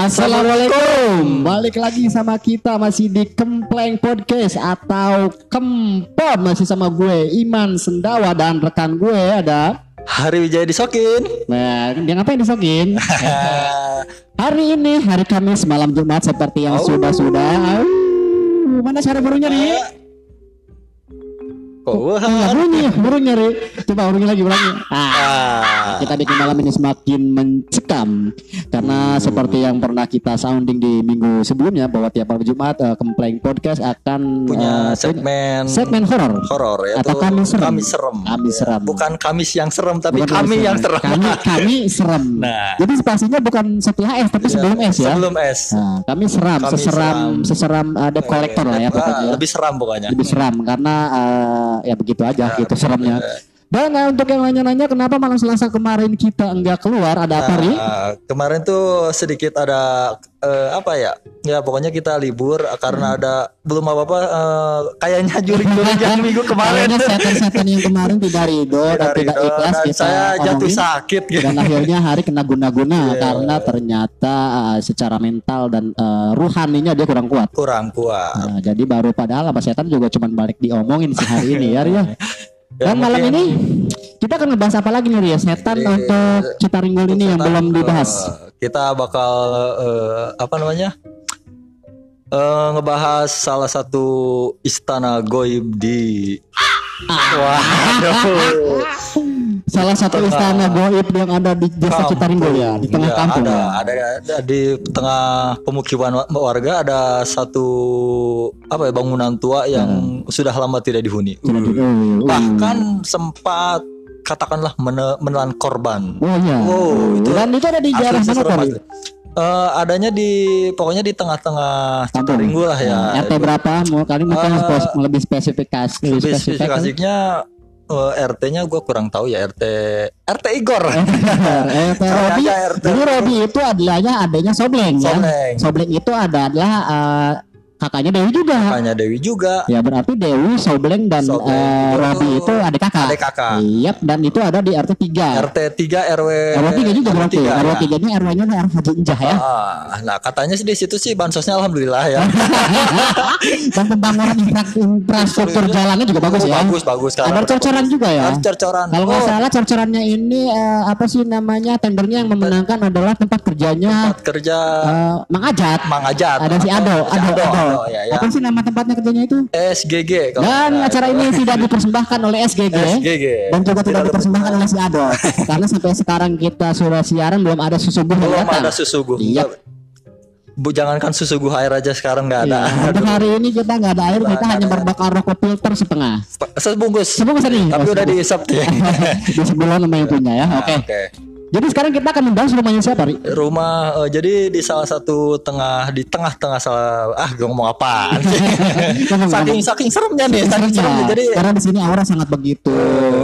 Assalamualaikum. Balik lagi sama kita masih di Kempleng Podcast atau Kempom masih sama gue Iman Sendawa dan rekan gue ada Hari Wijaya disokin. Nah, dia ngapain disokin? hari ini hari Kamis malam Jumat seperti yang Oh. sudah-sudah. Au, Mana cara burungnya nih? Oh, Enggak bunyi, burungnya nih. Coba burungnya lagi burungnya. Ah. ah. kita bikin malam ini semakin mencekam karena seperti yang pernah kita sounding di minggu sebelumnya bahwa tiap malam Jumat eh, Kempleng Podcast akan punya eh, segmen segmen horor horor ya Atau Kamis Serem. Kamis serem. Kamis Ya, serem. Bukan Kamis yang serem tapi Bukan kami serem. yang serem. kami kami serem Nah. jadi spasinya bukan setelah S tapi Ya, sebelum S ya Sebelum S. nah, kami seram Kami seseram seram. seseram uh, debt collector lah ya pokoknya lebih seram pokoknya. lebih seram karena eh, ya begitu aja Ya, gitu seramnya Eh, dan eh, untuk yang nanya-nanya kenapa malam Selasa kemarin kita enggak keluar ada apa ri Nah, kemarin tuh sedikit ada eh, apa ya? Ya pokoknya kita libur Hmm. karena ada belum apa-apa eh, kayaknya juring-juring yang minggu kemarin. Kayaknya setan-setan yang kemarin tidak ridho dan Tidak tidak ridho, ikhlas dan kita saya jatuh sakit gitu. dan akhirnya hari kena guna-guna Iya. karena ternyata uh, secara mental dan uh, ruhaninya dia kurang kuat. kurang kuat. Nah, jadi baru padahal apa setan juga cuma balik diomongin sih hari ini ya. Ya, Dan malam mungkin- ini kita akan ngebahas apa lagi nih Ria? Setan Jadi, untuk Citaringgul ini yang belum dibahas. eh, kita bakal eh, apa namanya? Eh, ngebahas salah satu istana goib di Waduh. Salah satu istana goib yang ada di desa Kampung. Citaringgul ya, di tengah Iya, kampung. ada, ya. ada, ada di tengah pemukiman wa- warga ada satu apa ya bangunan tua yang sudah lama tidak dihuni. Tidak di- oh, oh. Bahkan sempat katakanlah mene- menelan korban. Oh iya. Oh, itu Dan itu ada di daerah mana Pak? asli. Eh, adanya di pokoknya di tengah-tengah Kampung. Citaringgu lah ya. RT berapa? Mau kali mungkin Eh, spes- lebih spesifikasi. Lebih spesifikasinya eh, RT-nya gue kurang tahu ya RT RT Igor. Saya Robi, RT. jadi Robi itu adanya adanya Sobleng, ya. Sobleng. Sobleng itu adalah eh, kakaknya Dewi juga. Kakaknya Dewi juga. Ya berarti Dewi, Sobleng dan Sobleng eh, itu Robi itu adik kakak. Adik kakak. Iya, dan itu ada di RT 3. RT 3 RW RW 3 juga berarti. tiga, RW ya. 3 ini RW-nya daerah Haji Injah ya. Ah, nah katanya sih di situ sih bansosnya alhamdulillah ya. dan pembangunan infra- infrastruktur jalannya juga bagus ya. Bagus bagus Ada corcoran juga ya. Ada cercoran. Kalau nggak Oh, salah corcorannya ini eh, apa sih namanya tendernya yang memenangkan adalah tempat kerjanya tempat kerja eh, Mang Ajat. Mang Ajat. Ada si Ado, Si Ado, Ado. ya, ya. Apa sih nama tempatnya kerjanya itu? SGG kalau Dan nggak acara ini tidak dipersembahkan oleh SGG. SGG. Dan juga tidak dipersembahkan oleh si Ado. Karena sampai sekarang kita sudah siaran belum ada susubuh yang belum datang. ada susuguh. Iya. Bu jangankan susuguh air aja sekarang nggak ada. Iya, Untuk hari ini kita nggak ada air, kita hanya berbakar rokok filter setengah. Sebungkus. Sebungkus nih. Tapi Oh, udah diisap ya. di sebelah nama yang punya ya. Oke. Oke. Jadi sekarang kita akan membahas rumahnya siapa, Ri? Rumah eh, jadi di salah satu tengah di tengah-tengah salah ah gue ngomong? Ngomong, saking saking seremnya nih, saking seremnya. Jadi karena di sini aura sangat begitu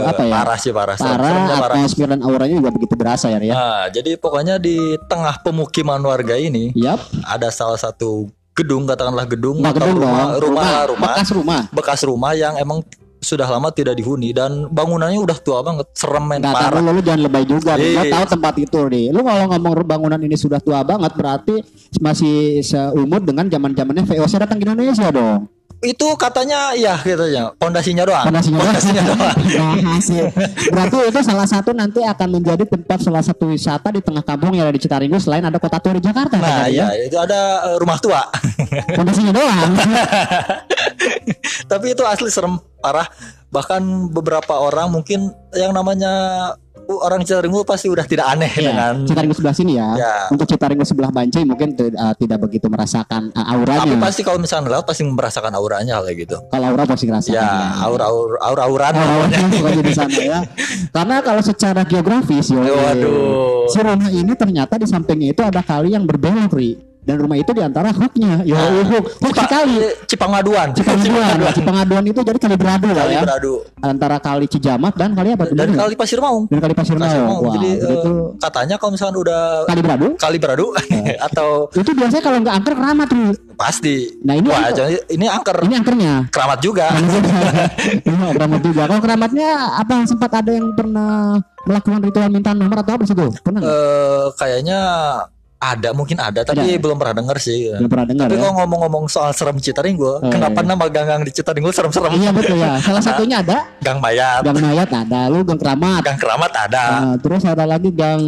apa ya? parah sih parah. Parah, seremnya parah. atmosfer dan auranya juga begitu berasa ya, Ri, ya. Nah, jadi pokoknya di tengah pemukiman warga ini Yap. ada salah satu gedung katakanlah gedung Nggak atau gedung rumah, dong. rumah rumah Bekas rumah. bekas rumah yang emang sudah lama tidak dihuni dan bangunannya udah tua banget serem men Enggak parah tahu lu jangan lebay juga. Gue Iya. tahu tempat itu nih. Lu kalau ngomong bangunan ini sudah tua banget berarti masih seumur dengan zaman-zamannya VOC datang ke Indonesia dong. Itu katanya ya katanya pondasinya doang Fondasinya doang. Doang Nah, hasil. Berarti itu salah satu nanti akan menjadi tempat salah satu wisata di tengah kampung yang ada di Citaringgo selain ada kota tua di Jakarta. nah ya itu ada eh, rumah tua Fondasinya doang. tapi itu asli serem parah bahkan beberapa orang mungkin yang namanya orang Citaringgo pasti udah tidak aneh Iya, dengan Citaringgo sebelah sini ya. Ya. Untuk Citaringgo sebelah Bancai mungkin uh, tidak begitu merasakan uh, auranya. tapi pasti kalau misalnya lewat pasti merasakan auranya kayak gitu Kalau aura pasti ngerasakan. ya aur aur aur auran Auranya pokoknya di sana ya. Karena kalau secara geografis yo. Waduh. Si rumah ini ternyata di sampingnya itu ada kali yang berbelok, Ri. Dan rumah itu di antara hooknya. Yo, Nah. hook. Hook sekali. Cipangaduan Cipangaduan, Cipangaduan itu jadi kali beradu lah kali ya. beradu Antara kali Cijamat dan kali apa? dan kali Pasir Maung dan kali Pasir Pasir Maung. Maung. Wah, jadi jadi eh, itu katanya kalau misalnya udah kali beradu. kali beradu atau Itu biasanya kalau nggak angker keramat tuh. pasti Nah, ini wah jadi ini angker Ini angkernya. keramat juga Iya, keramat juga. Kalau keramatnya apa sempat ada yang pernah melakukan ritual minta nomor atau apa di situ? Pernah eh kayaknya ada mungkin ada tapi Ada. belum pernah denger sih. Belum pernah dengar Tapi ya. kalau ngomong-ngomong soal serem Citaringgul, Oh, kenapa iya. nama gang-gang di Citaringgul serem-serem? Iya betul ya. Salah satunya ada Gang Mayat, gang mayat ada, lu gang keramat. Gang Keramat ada, Nah, terus ada lagi gang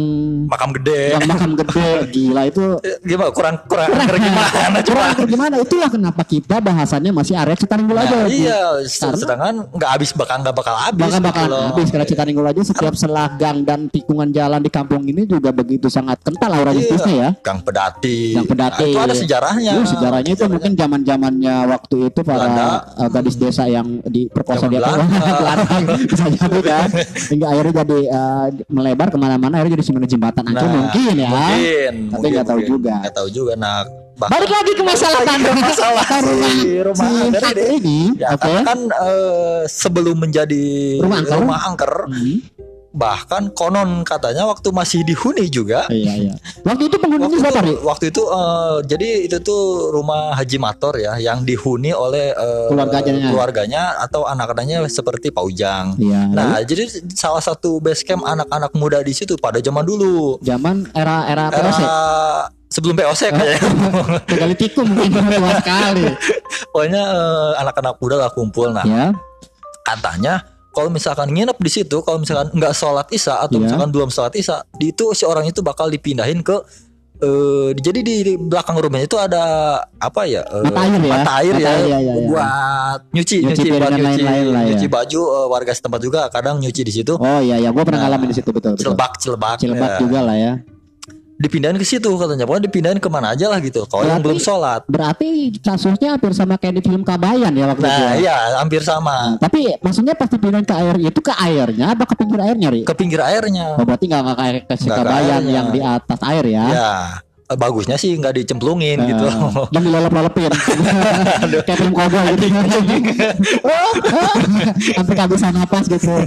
Makam Gede. gang makam gede. Gila itu Eh, Gimana kurang kurang angker gimana kurang atur gimana? Itulah kenapa kita bahasannya masih area Citaringgul Nah, aja. iya, Karena- sedangkan nggak habis bakal nggak bakal habis. Bahkan gitu bakalan loh. habis karena Citaringgul aja setiap selah gang dan tikungan jalan di kampung ini juga begitu sangat kental aura Iya. mistisnya ya. Gang Pedati. Gang Pedati. Nah, itu ada sejarahnya. Uh, sejarahnya itu mungkin zaman zamannya waktu itu para Belanda. uh, gadis desa yang diperkosa di atas Belanda. Bisa jadi kan hingga akhirnya jadi uh, melebar ke mana-mana akhirnya jadi sebenarnya jembatan aja Nah, mungkin ya Mungkin. Tapi nggak tahu juga. Nggak tahu juga. Nah, bahkan balik lagi ke masalah ke masalah rumah si rumah si angker ini. Ya, oke karena kan eh, sebelum menjadi Rumah angker. angker, Hmm, bahkan konon katanya waktu masih dihuni juga. iya iya waktu itu penghuninya siapa itu, Ri? waktu itu eh, jadi itu tuh rumah Haji Mator ya yang dihuni oleh eh, Keluarganya. keluarganya atau anak-anaknya seperti Pak Ujang. Iya. Nah, jadi salah satu base camp anak-anak muda di situ pada zaman dulu. zaman era era Era POC sebelum POC kayaknya. Kali tikung mungkin tua sekali Pokoknya eh, anak-anak muda lah kumpul. Nah, ya katanya kalau misalkan nginep di situ, kalau misalkan nggak sholat isya atau Iya. misalkan belum sholat isya, di itu si orang itu bakal dipindahin ke eh jadi di, di belakang rumahnya itu ada apa ya? eh, Mata air ya? Mata air ya, ya, ya, ya. buat nyuci, Nyuci nyuci, buat nyuci, lain-lain lah ya. nyuci baju eh, warga setempat juga kadang nyuci di situ. oh iya iya gue pernah Nah, ngalamin di situ betul betul cilebak, Cilebak ya. juga lah ya Dipindahin ke situ katanya. Pokoknya dipindahin ke mana aja lah gitu. Kalau yang belum sholat. berarti kasusnya hampir sama kayak di film Kabayan ya waktu itu Nah, ya? iya, hampir sama. tapi maksudnya pasti pindahin ke air itu ke airnya apa ke pinggir airnya Ri? Ke pinggir airnya. Oh, berarti nggak kayak ke si ke Kabayan yang di atas air ya? Ya, bagusnya sih nggak dicemplungin gitu. Eh, dan dilolop-lolopin kayak film koboi gitu. Sampai kehabisan napas gitu.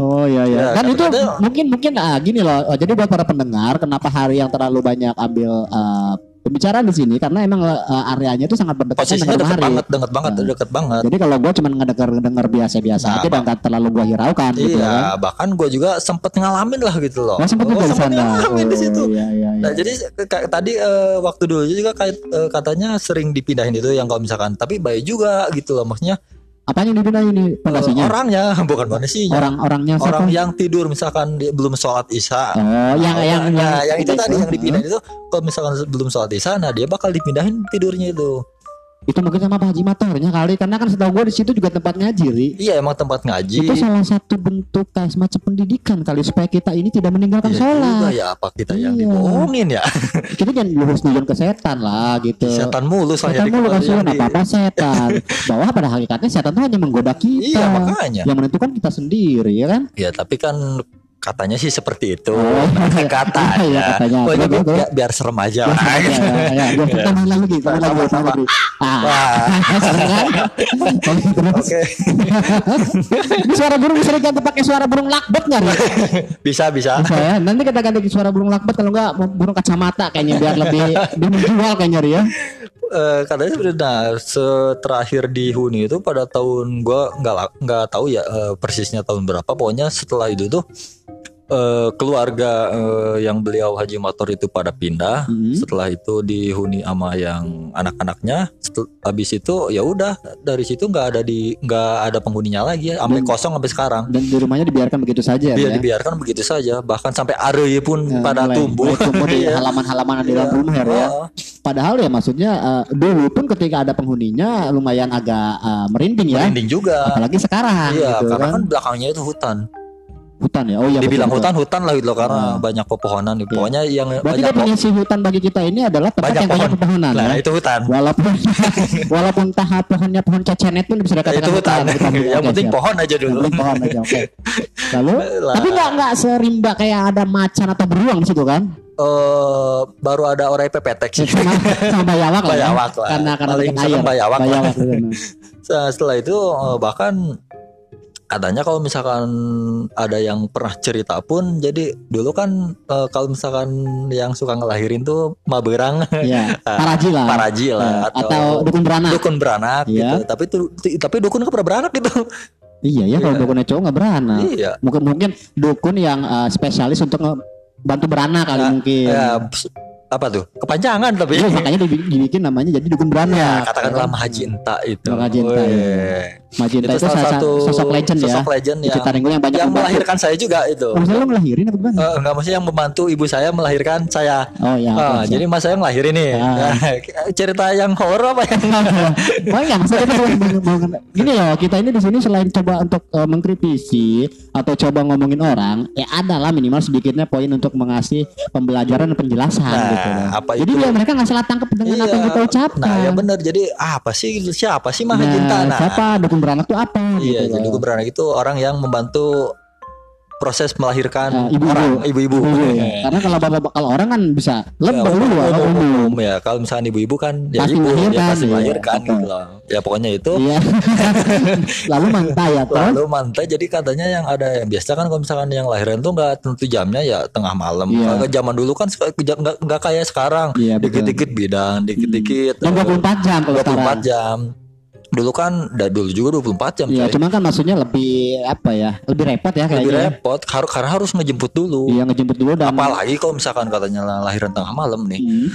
Oh iya iya. Ya, tapi itu mungkin mungkin ah, gini loh. Oh, jadi buat para pendengar kenapa hari yang terlalu banyak ambil eh, pembicaraan di sini karena emang eh, areanya itu sangat berdekatan Posisinya dengan deket hari banget, deket banget, Nah. deket banget. jadi kalau gue cuma ngedenger denger biasa-biasa Nah, aja dan nggak terlalu gue hiraukan gitu Iya, kan bahkan gue juga sempet ngalamin lah gitu loh. Nggak sempet Oh, sempet sana ngalamin di situ. iya iya iya Nah jadi kayak tadi eh, waktu dulu juga kayak eh, katanya sering dipindahin itu yang kalau misalkan tapi baik juga gitu loh maksudnya apa yang dipindahin ini eh, pondasinya orangnya bukan manusianya orang-orangnya siapa? Orang yang tidur misalkan dia belum sholat isya oh yang yang nah, yang itu tadi yang Heeh. dipindahin itu kalau misalkan belum sholat isya nah dia bakal dipindahin tidurnya itu itu mungkin sama Pak Haji Matornya kali karena kan setahu gue di situ juga tempat ngaji Ri. iya emang tempat ngaji. Itu salah satu bentuk kayak semacam pendidikan kali supaya kita ini tidak meninggalkan Iya juga sholat. ya apa kita yang Iya. dibohongin ya? Kita jangan lurus nujon ke setan lah gitu. Setan mulus lah setan mulu kasihan yang apa apa setan. Bahwa pada hakikatnya setan itu hanya menggoda kita. Iya makanya. Yang menentukan kita sendiri ya kan? Ya tapi kan katanya sih seperti itu Oh, iya. katanya, Iya, katanya. Pokoknya Betul, betul. biar, biar serem aja Ya, ya, ya, ya, Ya. tambah lagi, tambah lagi, lagi. Ah, serem? Oke, Ini suara burung bisa diganti pakai suara burung lakbet nggak? Bisa bisa Bisa ya. Nanti kita ganti suara burung lakbet kalau enggak burung kacamata kayaknya biar lebih lebih menjual kayaknya ya. Eh, katanya benar terakhir di Huni itu pada tahun gua nggak nggak tahu ya eh, persisnya tahun berapa pokoknya setelah itu tuh eh, keluarga eh, yang beliau Haji Mator itu pada pindah Hmm. setelah itu dihuni sama yang anak-anaknya habis itu ya udah dari situ nggak ada di nggak ada penghuninya lagi ya sampai kosong sampai sekarang Dan di rumahnya dibiarkan begitu saja dia ya. dibiarkan begitu saja bahkan sampai areye pun Ya, pada mulai- tumbuh mulai tumbuh di Iya. halaman-halaman di dalam rumah ya. Oh, Padahal ya maksudnya eh, dulu pun ketika ada penghuninya lumayan agak eh, merinding ya. merinding juga Apalagi sekarang iya gitu karena kan. kan belakangnya itu hutan Hutan ya. Oh iya. dibilang hutan hutan lah gitu loh karena Hmm. banyak pepohonan nih. pokoknya yang Berarti banyak definisi hutan bagi kita ini adalah tempat banyak yang banyak pohon pepohonan nah ya. itu hutan Walaupun walaupun tahap pohonnya pohon cecenet pun bisa dikatakan itu hutan hutan. yang Oke, penting siap. pohon aja Yang dulu penting pohon aja oke. Lalu Lah. tapi nggak nggak serimba kayak ada macan atau beruang di situ kan? Eh, baru ada orai pepetek sih Sama, sama bayawak lah. ya. Bayawak lah. Karena karena Paling bayawak. Bayawak betul. Nah, setelah itu eh, bahkan katanya kalau misalkan ada yang pernah cerita pun jadi dulu kan eh, kalau misalkan yang suka ngelahirin tuh maberang Iya. Paraji lah. paraji lah Ya, atau, atau dukun beranak. dukun beranak Iya. gitu tapi tuh tapi dukun pernah beranak gitu Iya ya kalau Iya. dukunnya cowok nggak beranak. iya Mungkin mungkin dukun yang eh, spesialis untuk bantu beranak kali Nah, mungkin. Ya, apa tuh kepanjangan tapi Iya, makanya dibi- dibikin namanya jadi dukun ya beranak. katakanlah Mahaji Enta itu Mahaji Enta, Weh. ya. Majinta itu itu, salah satu sosok legend ya. sosok legend Di yang yang banyak yang membantu. melahirkan saya juga itu Oh, misalnya lo ngelahirin apa gimana? Eh, enggak maksudnya yang membantu ibu saya melahirkan saya Oh ya. Ah, oke, jadi mas saya ngelahirin nih Ah. Nah, cerita yang horor apa yang Oh enggak maksudnya kita cuma mau- gini loh kita ini di sini selain coba untuk eh, mengkritisi atau coba ngomongin orang ya adalah minimal sedikitnya poin untuk mengasih pembelajaran dan penjelasan Nah, gitu loh. apa Jadi itu? biar mereka nggak salah tangkap dengan apa yang kita ucapkan. Nah, ya benar. Jadi apa sih siapa sih Nah, Mahajinta? Nah, siapa dukun beranak tuh apa? Iya, gitu jadi gue beranak itu orang yang membantu proses melahirkan Nah, ibu-ibu. orang, ibu-ibu. Ibu, ya. Karena kalau bapak kalau orang kan bisa Ya, lebih umum, dulu umum, umum. umum, ya. Kalau misalnya ibu-ibu kan ya Pasti ibu, ya melahirkan, pasti iya. melahirkan Betul. gitu loh. Ya pokoknya itu. Iya. Lalu mantai ya toh. Lalu mantai jadi katanya yang ada yang biasa kan kalau misalkan yang lahiran tuh nggak tentu jamnya ya tengah malam. Iya. Kalau zaman dulu kan nggak kayak sekarang. Iya. Dikit-dikit bidang, dikit-dikit. Dan eh, 24 jam kalau 24 sekarang. jam. Dulu kan, dah dulu juga 24 jam. Iya, cuma kan maksudnya lebih apa ya? Lebih repot ya lebih kayaknya. repot har- karena harus ngejemput dulu. Iya ngejemput dulu dan Apalagi kalau misalkan katanya lahiran tengah malam nih. Hmm.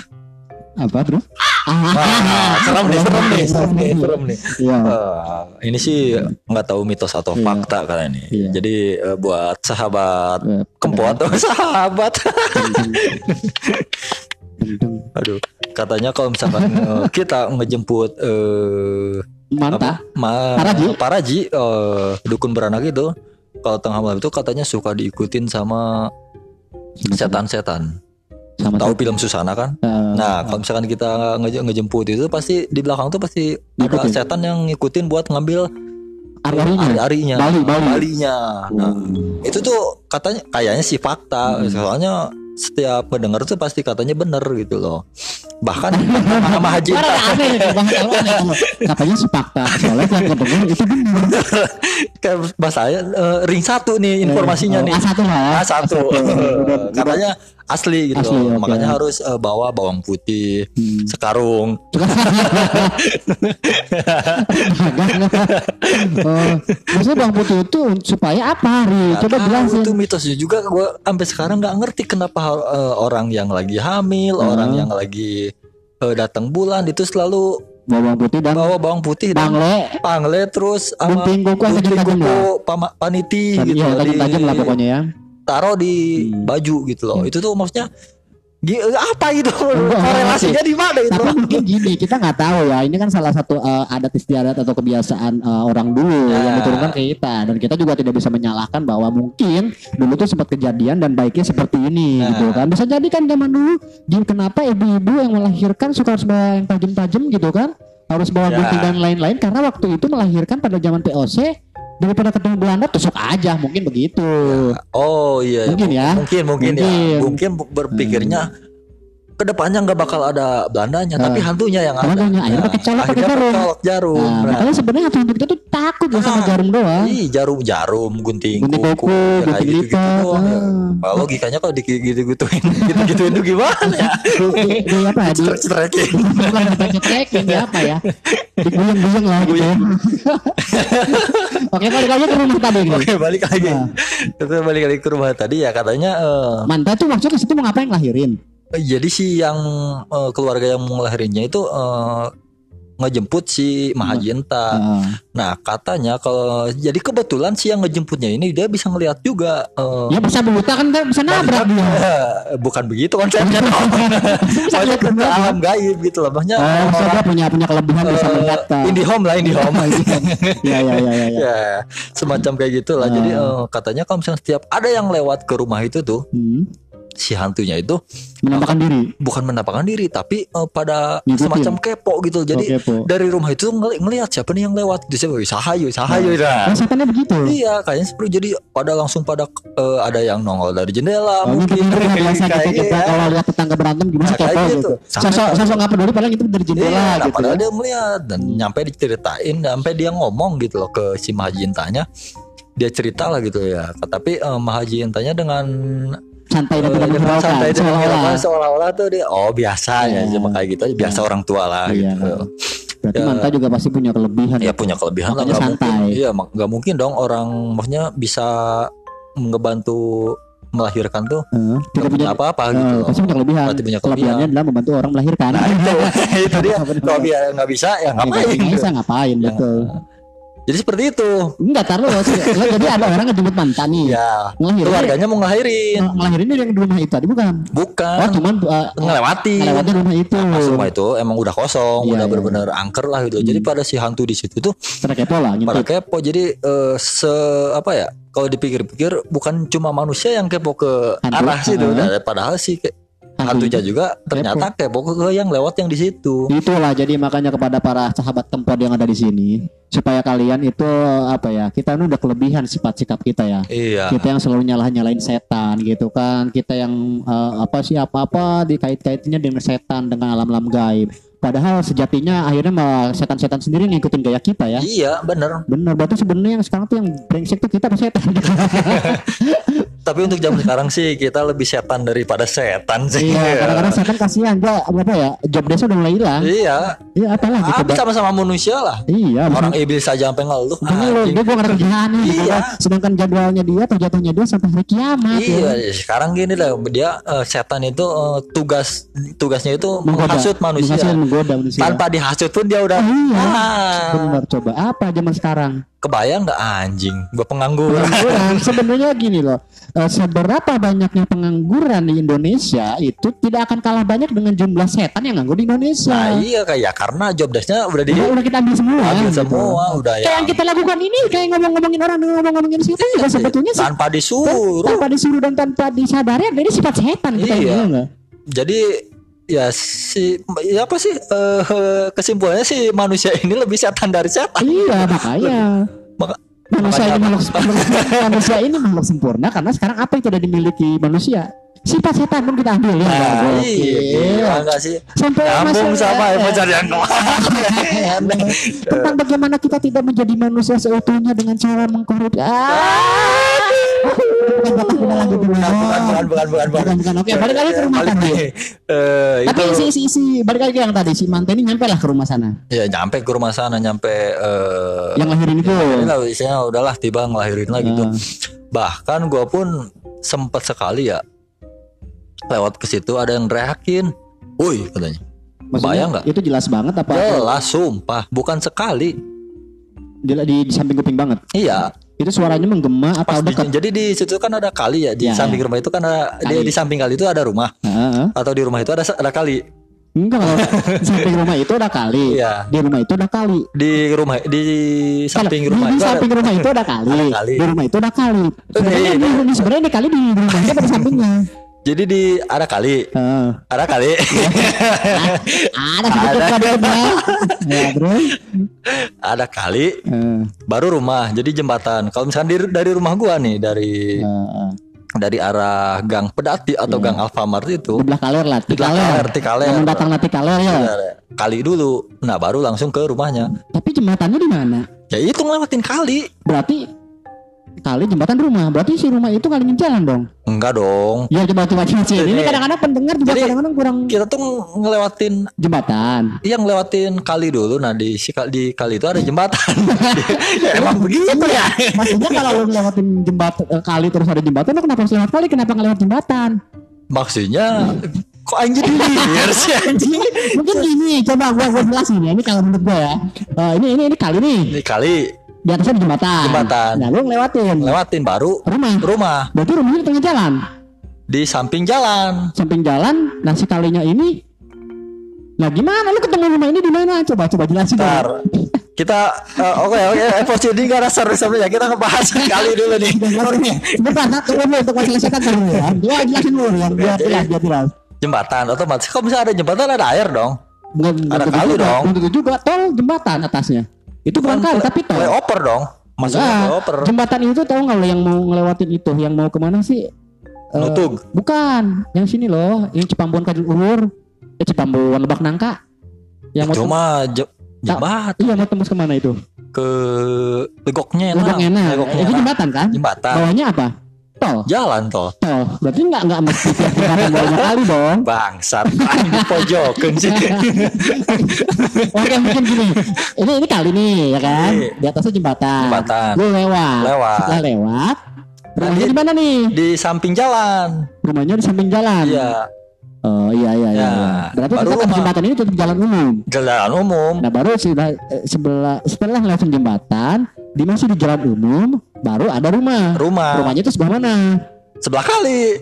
Apa bro? Serem nih, serem nih, serem nih, serem nih. Iya. Eh, ini sih nggak tahu mitos atau Iya. fakta kali ini. Iya. Jadi eh, buat sahabat Eh, kempot atau sahabat, aduh, katanya kalau misalkan eh, kita ngejemput eh Mantap. Apa, ma- Paraji. paraji, eh, dukun beranak itu, kalau tengah malam itu katanya suka diikutin sama setan-setan. Sama Tahu film Susana kan? eh, Nah, kalau misalkan kita nge- ngejemput itu pasti di belakang tuh pasti ada setan yang ngikutin buat ngambil ari-arinya. ari-arinya, Bali, Bali. balinya. Nah, Hmm. itu tuh katanya kayaknya sih fakta. Soalnya setiap mendengar tuh pasti katanya bener gitu loh. Bahkan sama Haji aneh kalau Katanya sih fakta. Soalnya yang kedengar itu kayak bahasanya eh, ring satu nih informasinya Oh, nih. A1 lah ya. A1. Udah- katanya asli gitu. Asli, oke. Makanya harus eh, bawa bawang putih, Hmm. sekarung. oh, maksudnya bang putih itu supaya apa hari? Nggak Coba jelasin. itu mitosnya juga gue sampai sekarang nggak ngerti kenapa eh, orang yang lagi hamil, Hmm. orang yang lagi eh, datang bulan itu selalu Bawang putih dan bawa bawang putih dan bangle. pangle terus sama Gunting kuku kuku, pama- paniti gitu Iya, tajam-tajam lah pokoknya ya. Taruh di Hmm. baju gitu loh itu tuh maksudnya gi- apa itu korelasinya di mana itu Tapi mungkin gini, kita nggak tahu ya. Ini kan salah satu eh, adat istiadat atau kebiasaan eh, orang dulu Ya. yang diturunkan ke kita. Dan kita juga tidak bisa menyalahkan bahwa mungkin dulu tuh sempat kejadian dan baiknya seperti ini Nah. gitu kan. Bisa jadi kan zaman dulu, di, kenapa ibu-ibu yang melahirkan suka harus bawa yang tajam-tajam gitu kan? Harus bawa Ya. gunting dan lain-lain karena waktu itu melahirkan pada zaman POC daripada ketemu Belanda tusuk aja mungkin begitu. oh iya Mungkin ya. mungkin mungkin, ya Mungkin. Hmm. mungkin berpikirnya ke depannya nggak bakal ada Belandanya tapi hantunya yang ada akhirnya pakai colok, pakai jarum. colok jarum Nah, Nah, makanya sebenarnya hantu kita tuh takut ya sama Ah. jarum doang. Ih, jarum jarum gunting, Gunting kuku, kuku, ya, gunting gitu-gitu lipat, doang ya. ah. Kalau logikanya kalau gitu-gituin gitu-gituin itu gimana ya? di, di, di apa ya di Cetrek-cerekin. bukan di apa ya diguyeng-guyeng lah gitu ya. oke balik lagi ke rumah tadi gitu. Oke, balik lagi. Nah. Kita balik lagi ke rumah tadi ya katanya eh, Manta tuh maksudnya ke situ mau ngapain lahirin jadi si yang eh, keluarga yang mau ngelahirinnya itu eh, ngejemput si Mahajinta. Ah. Nah, katanya kalau jadi kebetulan si yang ngejemputnya ini dia bisa ngelihat juga eh, ya bisa buta kan bisa nabrak dia bukan begitu konsepnya. Maksudnya ke alam gaib gitu loh. Maksudnya oh maksudnya dia punya punya kelebihan bisa eh, melihat kan Indihome lah Indihome. ya ya ya ya, ya. ya semacam kayak gitulah. Ah. Jadi eh, katanya kalau misalnya setiap ada yang lewat ke rumah itu tuh Hmm. Si hantunya itu menampakkan diri bukan menampakkan diri tapi eh, pada Ngikutin. semacam kepo gitu. Jadi Oh, kepo. dari rumah itu ngeli ngelihat siapa nih yang lewat. Dia siapa? Sahayu, sahayu. oh Nah. setannya begitu Iya, kayaknya seperti jadi pada langsung pada eh, ada yang nongol dari jendela Oh, mungkin biasa Kayak kita, kita iya. kalau lihat tetangga berantem gimana Nah, kepo kayak gitu. gitu. Sosok sosok nggak peduli padahal itu dari jendela Iya, nah, gitu. padahal ya. dia melihat dan nyampe diceritain, sampai dia ngomong gitu loh ke si Mahajintanya. Dia cerita lah gitu ya. Tapi eh, Mahajintanya dengan Santai dan tidak menghiraukan seolah-olah. seolah-olah tuh dia oh biasa ya Iya. cuma kayak gitu aja biasa orang tua lah Iya. gitu. Berarti Ya. Manta juga pasti punya kelebihan. Ya punya kelebihan lah mungkin. santai. Iya, nggak mungkin dong orang maksudnya bisa ngebantu melahirkan tuh nggak tidak punya apa-apa eh, gitu. pasti punya kelebihan. Pasti punya Kelebihannya kelebihan. adalah membantu orang melahirkan. Nah itu itu dia kalau dia nggak bisa ya ngapain? Nggak bisa ngapain Ya. Jadi seperti itu. Enggak taruh lo, lo jadi ada orang ngejemput mantan nih. Ya Ngelahirin. keluarganya mau ngelahirin, Ng- ngelahirin dia yang di rumah itu tadi bukan? Oh, bukan cuman uh, ngelewati. ngelewatin rumah itu. Pas rumah itu emang udah kosong, Iya, udah iya. benar-benar angker lah gitu. Jadi pada si hantu di situ tuh Terkepo lah pada ngintip. kepo. Jadi eh, se apa ya? Kalau dipikir-pikir bukan cuma manusia yang kepo ke Hantu, arah situ, ah. Nah, padahal sih hantunya juga ternyata kepo ke yang lewat yang di situ. Itulah jadi makanya kepada para sahabat tempot yang ada di sini supaya kalian itu apa ya kita ini udah kelebihan sifat sikap kita ya. Iya. Kita yang selalu nyalah nyalain setan gitu kan. Kita yang eh, apa sih apa-apa dikait-kaitinnya dengan setan dengan alam-alam gaib. Padahal sejatinya akhirnya malah setan-setan sendiri ngikutin gaya kita ya. Iya, bener. Bener berarti sebenarnya yang sekarang tuh yang brengsek tuh kita apa setan? Tapi untuk zaman sekarang sih kita lebih setan daripada setan sih. iya, kadang-kadang setan kasihan dia apa ya job desk udah mulai hilang. Iya. Iya apalah gitu. Tapi sama-sama manusia lah. Iya, Orang iblis saja sampai ngeluh. Anjing. dia gua kerjaan nih. Iya. Karena Sedangkan jadwalnya dia terjatuhnya dia sampai hari kiamat. Iya, ya. sekarang gini lah dia eh, setan itu eh, tugas tugasnya itu Menggoda. menghasut manusia. Menghasut, menggoda manusia. Tanpa dihasut pun dia udah Iya. ah, Benar coba apa zaman sekarang? kebayang nggak anjing, gua pengangguran. Pengangguran sebenarnya gini loh. Eh, seberapa banyaknya pengangguran di Indonesia itu tidak akan kalah banyak dengan jumlah setan yang nganggur di Indonesia. Nah iya kayak karena job desknya udah di Udah, udah kita ambil semua. ambil gitu. semua udah Kayak ya yang kita lakukan ini kayak ngomong-ngomongin orang ngomong-ngomongin setan juga sebetulnya sih tanpa disuruh. tanpa disuruh dan tanpa disadari jadi sifat setan kita Iya. ini ya? Jadi ya si ya apa sih eh, kesimpulannya si manusia ini lebih setan dari setan. Iya makanya Maka- manusia ini makhluk manusia ini makhluk sempurna karena sekarang apa yang tidak dimiliki manusia? Sifat setan pun kita ambil ya. Nah, iya, gila nggak sih? sampai Nyambung masuk- sama eh, episode yang tentang bagaimana kita tidak menjadi manusia seutuhnya dengan cara mengkorupsi ah bukan Bukan, bukan, bukan, bukan, bukan. Bukan, bukan. Oke, balik lagi ke rumah tadi. lagi. Eh, tapi itu si si si balik lagi yang tadi si mantan ini nyampe lah ke rumah sana ya nyampe ke rumah sana nyampe eh yang lahirin itu lah isinya udahlah tiba ngelahirin lah gitu. Ah. Bahkan gua pun sempet sekali ya lewat ke situ ada yang teriakin. Woi katanya. Maksudnya Bayang nggak? itu jelas banget apa Jelas sumpah, bukan sekali. Di, di, di samping kuping banget Iya, itu suaranya menggema pas atau di, dekat jadi di situ kan ada kali ya di Ya, samping ya. rumah itu kan ada di, Kali. di samping kali itu ada rumah Heeh. atau di rumah itu ada ada kali. Enggak kalau di samping rumah itu ada kali. Iya. Di rumah itu ada kali. Di rumah di samping Kalau rumah di, itu di ada samping rumah itu ada kali. Ada kali. Di rumah itu ada kali. Sebenarnya di, di- sebenarnya ini kali di rumahnya pada sampingnya. Jadi di ada kali, Heeh. ada kali. ada Ada. kabelnya. ya, ada kali Heeh. baru rumah. Jadi jembatan. Kalau misalkan dari, dari rumah gua nih dari Heeh. dari arah Gang Pedati atau Gang Alfamart itu Di belah kaler lah, Di belah kaler, tikaler. Namun datang nanti kaler ya. ada kali dulu. Nah, baru langsung ke rumahnya. Tapi jembatannya di mana? Ya itu ngelewatin kali. Berarti kali jembatan rumah. Berarti si rumah itu kalinya jalan dong. Enggak dong. Ya coba coba coba Ini kadang-kadang pendengar juga kadang-kadang kurang Kita tuh ngelewatin jembatan. Iya ngelewatin kali dulu. Nah di si kali- di kali itu ada jembatan. ya, emang begitu ya. Maksudnya kalau lu ngelewatin jembatan eh, kali terus ada jembatan, lu kenapa harus lewat kali? Kenapa ngelewat jembatan? Maksudnya kok anjir liar sih anjing. Mungkin gini, coba gua gua jelasin ya. Ini kalau menurut gua ya. Eh, ini ini ini kali nih. Ini kali Di atasnya ada jembatan. Jembatan. Nah, lu ngelewatin lewatin baru rumah. rumah Berarti rumahnya di tengah jalan. di samping jalan. Samping jalan, nah si kalinya ini Nah gimana lu ketemu rumah ini di mana? Coba coba jelasin. dong. Ntar kita eh, oke oke episode ini gak ada seru sebenarnya kita ngebahas kali dulu nih. Sebentar, satu dulu untuk setan dulu ya. Gua jelasin dulu yang biar jelas, biar jelas. Jembatan otomatis kalau misalnya ada jembatan ada air dong. Bukan, Ada kali dong. tentu juga tol jembatan atasnya. Itu bukan kali tapi tol. Flyover dong. Maksudnya Enggak, flyover. jembatan itu tahu nggak lo yang mau ngelewatin itu, yang mau ke mana sih? Eh, Nutug. bukan, yang sini loh, yang Cipambuan Kajul Urur, eh Cipambuan Lebak Nangka. Yang mau Cuma je- jembat tem- iya mau tembus ke mana itu? ke legoknya enak. Lebak enak. Legoknya Itu jembatan kan? Jembatan. Bawahnya apa? Tol. Jalan tol. Tol. Berarti nggak nggak mesti bawahnya kali dong. Bangsat. Pojokan sih. Oke mungkin gini. Ini ini kali nih ya kan? Di atasnya jembatan. Jembatan. Lu lewat. Lewat. Setelah lewat, Rumahnya di mana nih? di samping jalan. Rumahnya di samping jalan. Iya, Oh iya iya iya. Ya, iya. Berarti baru tetap rumah. jembatan ini tetap jalan umum. jalan umum. Nah baru setelah sebelah setelah lewat jembatan, di masih di jalan umum, baru ada rumah. Rumah Rumahnya itu sebelah mana? sebelah kali.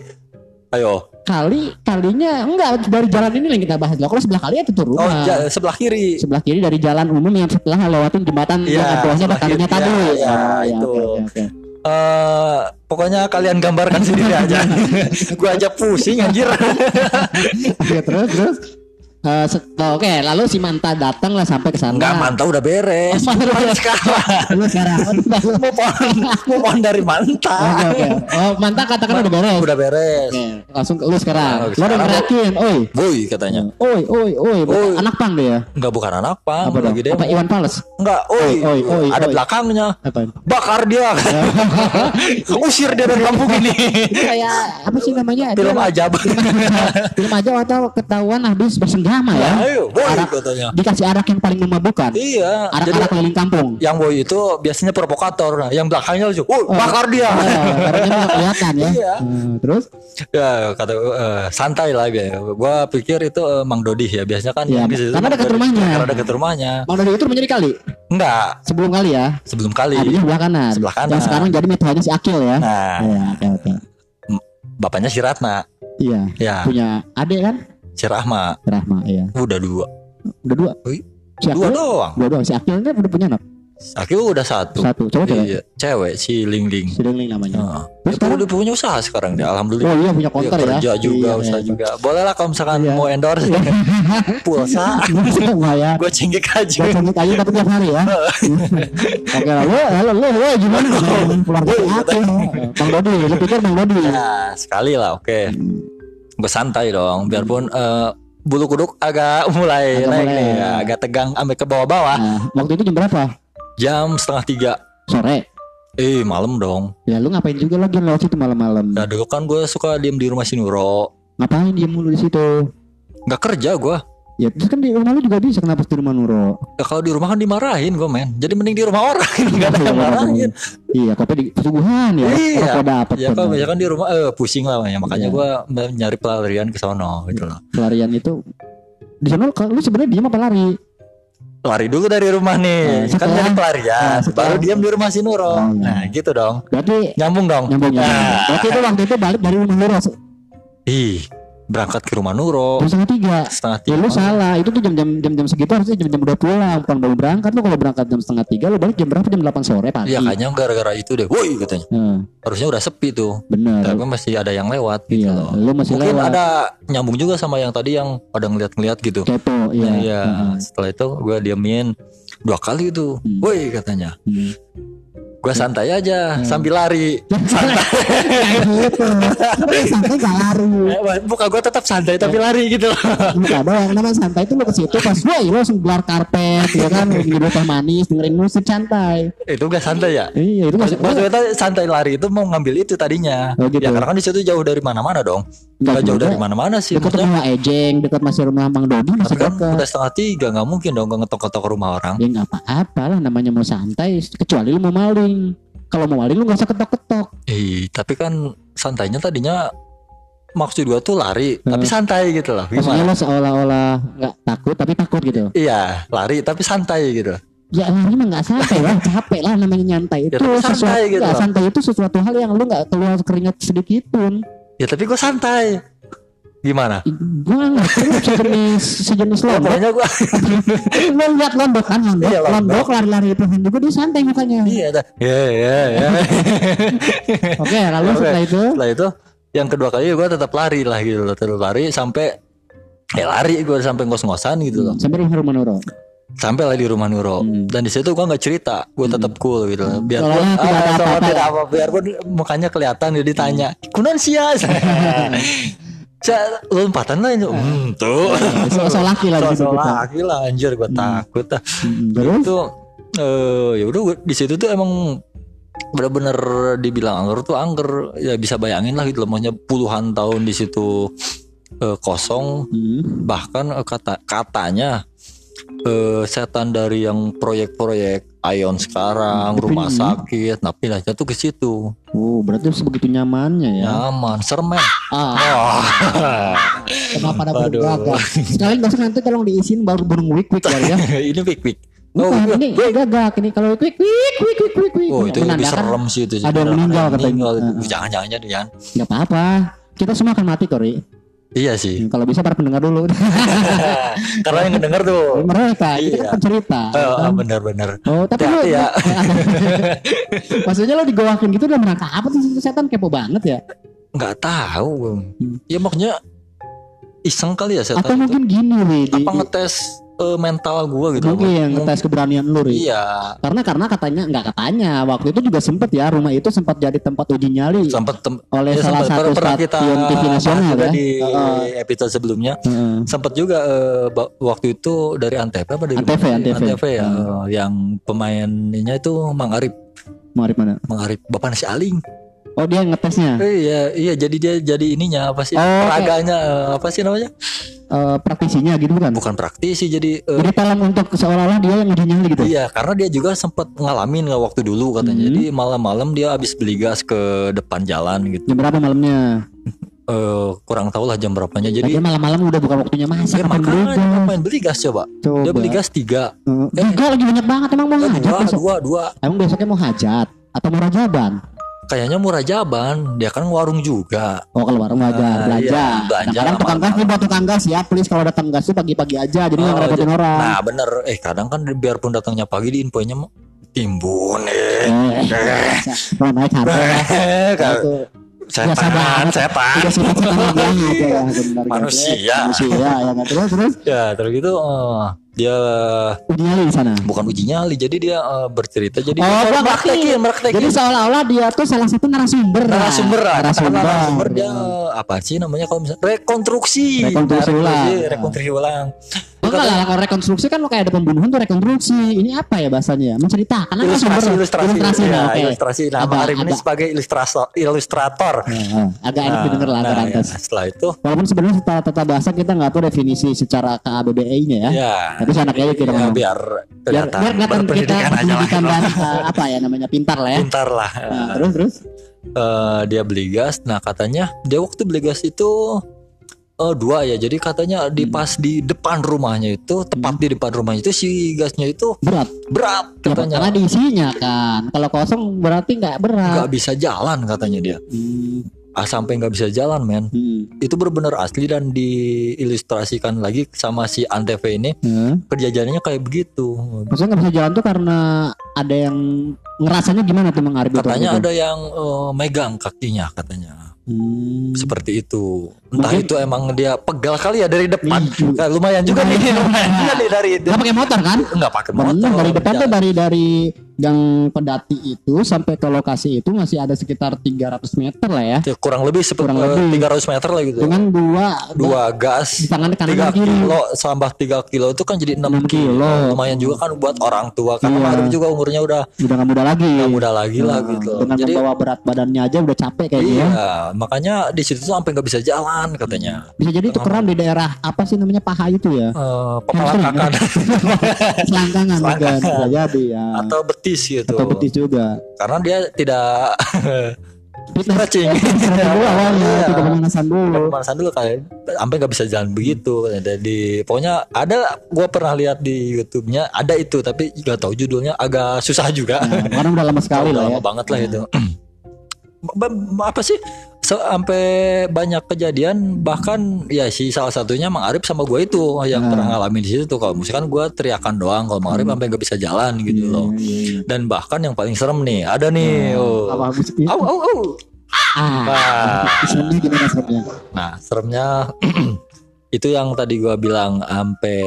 Ayo. Kali kalinya enggak dari jalan ini yang kita bahas loh. Kalau sebelah kali itu tuh Oh, rumah. ja- sebelah kiri. Sebelah kiri dari jalan umum yang setelah lewatin jembatan Iya, yang bawahnya ada sebelah kalinya kiri. tadi. Iya, iya, Oh, iya, itu. oke, oke, oke. Eh, pokoknya kalian gambarkan sendiri aja. gua aja pusing anjir. Oke, terus terus Oh, Oke, lalu si Manta datang lah sampai ke sana. Enggak mantap udah beres. Oh, mantap. Gimana sekarang? Lu sekarang. Mau pohon, mau pohon dari mantap. Oke, oke. Oh, Manta katakan udah beres. Udah beres. Oke, langsung ke lu sekarang. Nah, Lu udah ngerakin, oi. Boy katanya. Oi, oi, oi. Oi. Anak pang dia ya? Enggak bukan anak pang, Apa lagi. Apa Iwan Fals? Enggak, oi. Oi, oi, Ada oi. belakangnya. Apa? Bakar dia. Usir dia dari kampung ini. Kayak apa sih namanya? Film aja. Film aja atau ketahuan habis bersenggama ya. Ayo, boy Arak- katanya. Dikasih arak yang paling memabukkan. Iya. Arak-arak keliling kampung. yang boy itu biasanya provokator. Nah, yang belakangnya lucu. Oh, bakar dia. Oh, karena kelihatan ya. Iya. Hmm, terus? ya kata eh, santai lah ya. Gua pikir itu eh, Mang Dodi ya. Biasanya kan Iya, situ karena Mang dekat rumahnya. Karena dekat rumahnya. Bang Dodi itu menjadi kali Enggak, sebelum kali ya. sebelum kali. Adanya sebelah kanan. Sebelah kanan. Yang sekarang jadi metodenya si Akil ya. Nah, Iya, oke oke. bapaknya si Ratna. Iya. Ya, Punya adik kan? Si Rahma. Rahma, iya. Udah dua. Udah dua. Si Dua Akil, doang. dua doang. Si Akil ini udah punya anak. Aku udah satu. Satu. Coba cewek. Iya, cewek si Ling Ling. Si Dengling namanya. Heeh. Terus Itu sekarang? udah punya usaha sekarang dia. Alhamdulillah. Oh iya punya konter ya. kerja juga, Iya, usaha iya. juga. Boleh lah kalau misalkan Iya. mau endorse pulsa. Lumayan. Gue cinggik aja. Gak cengit aja tapi tiap hari ya. Oke lalu, lalu lu, lu gimana? Keluarga si Akil. Bang Dodi, lu pikir Bang Dodi? Nah, sekali lah, oke. Gue santai dong, biarpun eh, bulu kuduk agak mulai Agak naik mulai, nih, ya. agak tegang sampai ke bawah-bawah. Nah, waktu itu jam berapa? Jam setengah tiga. Sore. Eh, malam dong. Ya lu ngapain juga lagi lewat situ malam-malam? Nah, dulu kan gue suka diem di rumah si Nuro. Ngapain dia mulu di situ? Nggak kerja gue. Ya terus kan di rumah lu juga bisa kenapa di rumah Nuro? Ya, kalau di rumah kan dimarahin gue men. Jadi mending di rumah orang. Nggak ada yang marahin. Iya, kopi di pesuguhan ya. Iya. Rokok dapet Ya kan. kalau misalkan di rumah eh, pusing lah ya. Makanya Iya. gue nyari pelarian ke sono gitu loh. Pelarian itu di sana lu- sebenarnya diam apa lari? Lari dulu dari rumah nih. Nah, kan nyari pelarian. nah, setelah- baru diam di rumah si Nuro. Iya. Nah gitu dong. Berarti Nyambung dong. nyambung nyambung. Nah. Berarti itu waktu itu balik dari rumah Nuro Ih, berangkat ke rumah Nuro jam setengah tiga. setengah Ya tiga. lu salah, itu tuh jam-jam jam-jam segitu harusnya jam-jam udah pulang, bukan baru berangkat lu kalau berangkat jam setengah tiga lu balik jam berapa jam 8 sore pagi. Iya kayaknya gara-gara itu deh. Woi katanya. Nah, Harusnya udah sepi tuh. bener. Tapi masih ada yang lewat gitu Iya, loh. lu masih Mungkin lewat. ada nyambung juga sama yang tadi yang pada ngeliat-ngeliat gitu. Kepo, iya. Nah, iya. Heeh. Setelah itu gue diemin dua kali itu. Hmm. Woi katanya. Hmm. Gue santai aja sambil lari. Gitu. Santai gak lari. Eh, Buka gue tetap santai tapi lari gitu loh. Bukan doang namanya santai itu lu ke situ pas woi lu langsung gelar karpet ya kan minum teh manis dengerin musik santai. itu gak santai ya? Iya itu masih Maksudnya santai lari itu mau ngambil itu tadinya. Oh, gitu. Ya karena kan di situ jauh dari mana-mana dong. Gak jauh dari mana-mana sih. dekat Maksudnya, rumah Ejeng, dekat masih rumah Mang Dodi masih kan dekat. udah setengah tiga nggak mungkin dong gue ngetok-ngetok ke rumah orang. Ya nggak apa-apa lah namanya mau santai kecuali lu mau maling. Kalau mau maling lu nggak usah ketok-ketok. Eh, tapi kan santainya tadinya maksud gua tuh lari, Hmm. tapi santai gitu loh. Maksudnya Gimana? lu seolah-olah nggak takut tapi takut gitu. Iya, lari tapi santai gitu. Ya lari mah nggak santai lah, capek lah namanya nyantai itu Ya, santai sesuatu gitu loh. santai itu sesuatu hal yang lu nggak keluar keringat sedikit pun. Ya tapi gua santai. Gimana? Lu sejenis sejenis Ya, lombok. pokoknya gua lu lihat lombok kan lombok, Iya, lombok. lombok lari-lari itu juga dia santai mukanya. iya dah. Ya ya ya. Oke, lalu Oke. setelah itu Setelah itu yang kedua kali gua tetap lari lah gitu loh, tetap lari sampai ya lari gua sampai ngos-ngosan gitu loh. sampai rumah rumah Nuro. Sampai lah di rumah Nuro. Hmm. Dan di situ gua nggak cerita, gua tetap cool gitu. Biarpun ada ah, tidak ya. apa, biarpun mukanya kelihatan dia ditanya, "Kunan sia?" Saya lompatan lah itu. Hmm, tuh. So, laki lah kita. laki lah anjir gua takut ah. Hmm, Itu eh ya udah di situ tuh emang bener-bener dibilang angker tuh angker ya bisa bayangin lah gitu loh maksudnya puluhan tahun di situ eh, kosong Hmm. bahkan eh, kata katanya eh, setan dari yang proyek-proyek Ion sekarang, Tapi rumah ini- sakit, nah pindahnya tuh ke situ. Oh, berarti sebegitu nyamannya ya. Nyaman, serem men. Ah, Wah. kenapa ada gagak? Sekalian besok nanti tolong diisiin baru burung wik wik kali ya. ini pik pik. Oh, Bukan, iya. ini gagak ini kalau wik wik wik wik wik wik wik. Oh itu lebih serem sih itu. ada yang meninggal katanya. Jangan-jangan jadi kan. nggak apa-apa. Kita semua akan mati Kori. Iya sih. Kalau bisa para pendengar dulu. Karena yang ngedenger tuh. Mereka, kita Iya. kan pencerita. Oh, kan? benar-benar. Oh, tapi lu, ya. maksudnya lo digowakin gitu dalam rangka apa sih setan kepo banget ya? Nggak tahu. Bang. Hmm. Ya maksudnya iseng kali ya Atau setan itu. mungkin gini, Wi, di, Apa ngetes eh, mental gua gitu. mungkin yang ngetes keberanian lu, Ri. Iya. Karena karena katanya nggak katanya waktu itu juga sempet ya rumah itu sempat jadi tempat uji nyali Sempat tem- oleh ya, salah sempat. satu pernah kita stasiun TV bahas nasional ya. di Heeh. episode sebelumnya. Heeh. Sempat juga eh, ba- waktu itu dari Antv apa dari Antv, mana? Antv. Antv ya eh, yang pemainnya itu Mang Arif, Mau dari mana? Mang Arif Bapak nasi Aling. Oh dia ngetesnya iya, iya jadi dia jadi ininya apa sih? Oh, Peraganya eh, apa sih namanya? Eh, praktisinya gitu bukan? Bukan praktisi jadi eh, Jadi talent untuk seolah-olah dia yang uji nyali gitu. Iya, karena dia juga sempat ngalamin nggak waktu dulu katanya. Hmm. Jadi malam-malam dia habis beli gas ke depan jalan gitu. Jam berapa malamnya? Eh, kurang tahu lah jam berapanya. Jadi malam-malam udah bukan waktunya masak ya makanya gas? ngapain beli gas coba? Coba. Dia beli gas tiga, Eh, Tiga lagi banyak banget emang mau Eh, hajat dua, besok. dua, dua. Emang besoknya mau hajat atau mau rajaban? Kayaknya murah jaban. Dia kan warung juga. Oh kalau warung wajar Ah, belanja. iya, belanja Kadang tukang gas nih buat tukang gas ya, please kalau datang gas tuh pagi-pagi aja, jadi nggak Oh, ngerepotin jadi- orang. Nah bener. Eh kadang kan biarpun datangnya pagi di infonya timbun eh. Eh, mau naik harga. Setan, biasa banget. setan. Udah sifat-sifat aja ya sebenarnya. Manusia. Manusia ya kan. Terus terus Ya terus gitu eh, dia uji nyali di sana. bukan uji nyali jadi dia eh, bercerita jadi Oh, dia meraktekin meraktekin Jadi seolah-olah dia tuh salah satu narasumber. narasumber lah Narasumber. narasumber dia apa sih namanya kalau misalnya rekonstruksi Rekonstruksi Nah, ulang. rekonstruksi ulang Oh, enggak lah, kalau rekonstruksi kan lo kayak ada pembunuhan tuh rekonstruksi. Ini apa ya bahasanya? Menceritakan kan ilustrasi sumber- ilustrasi ilustrasi ya, nah, oke. ilustrasi nah Agak- Arif ini agak- sebagai ilustrator ilustrator ya. agak enak Nah, didengar lah nah, agak ya, setelah itu Walaupun sebenarnya setelah tata bahasa kita nggak tahu definisi secara KABBI-nya ya. ya Tapi seanaknya aja kita ya, ngomong. biar biar, kelihatan biar kelihatan kita berpendidikan aja lah pendidikan dan uh, apa ya namanya pintar lah ya. pintar lah Nah, terus terus Eh, dia beli gas nah katanya dia waktu beli gas itu eh, dua ya jadi katanya di Hmm. pas di depan rumahnya itu tepat di depan rumahnya itu si gasnya itu berat. berat Ya, katanya karena diisinya kan. Kalau kosong berarti nggak berat. nggak bisa jalan katanya dia Hmm, ah, sampai nggak bisa jalan men hmm. itu benar-benar asli dan diilustrasikan lagi sama si Antv ini Ya. kejadiannya kayak begitu Maksudnya nggak bisa jalan tuh karena ada yang ngerasanya gimana tuh itu katanya itu? ada yang eh, megang kakinya katanya Hmm. seperti itu entah Mungkin- itu emang dia pegal kali ya dari depan Iya. Nah, lumayan juga nih lumayan juga nih dari Nggak pakai motor kan? nggak pakai motor Bener dari depan tuh dari dari gang pedati itu sampai ke lokasi itu masih ada sekitar 300 meter lah ya. ya, kurang lebih Kurang lebih. 300 meter lah gitu Dengan dua dua gas di tangan kanan tiga dan kiri. kilo tambah tiga kilo itu kan jadi 6 6 kilo. kilo. lumayan juga kan buat orang tua karena Iya. Juga umurnya udah Udah nggak muda lagi. nggak muda lagi lah Nah, gitu Dengan jadi membawa berat badannya aja udah capek kayaknya. ya. iya makanya di situ tuh sampai nggak bisa jalan katanya. Bisa jadi tukeran di daerah apa sih namanya? Paha itu ya? Eh, kepala Hamstring, kakan. Selangkangan juga bisa jadi ya. atau betis gitu. Atau betis juga. karena dia tidak stretching. Dulu awalnya Iya. tidak pemanasan dulu. pemanasan dulu kayak sampai nggak bisa jalan begitu jadi pokoknya ada gue pernah lihat di YouTube-nya ada itu tapi nggak tahu judulnya agak susah juga. Nah, karena udah lama sekali lah lama ya. banget lah itu. Ba- ba- apa sih sampai banyak kejadian bahkan ya si salah satunya Mang Arif sama gue itu yang Nah. pernah ngalamin di situ tuh kalau misalkan gue teriakan doang kalau Mang Arif sampai nggak bisa jalan gitu loh Iya, iya, dan bahkan yang paling serem nih ada nih oh. Apa musiknya? Au, au, au. Ah, Nah, seremnya gimana seremnya? nah seremnya itu yang tadi gue bilang sampai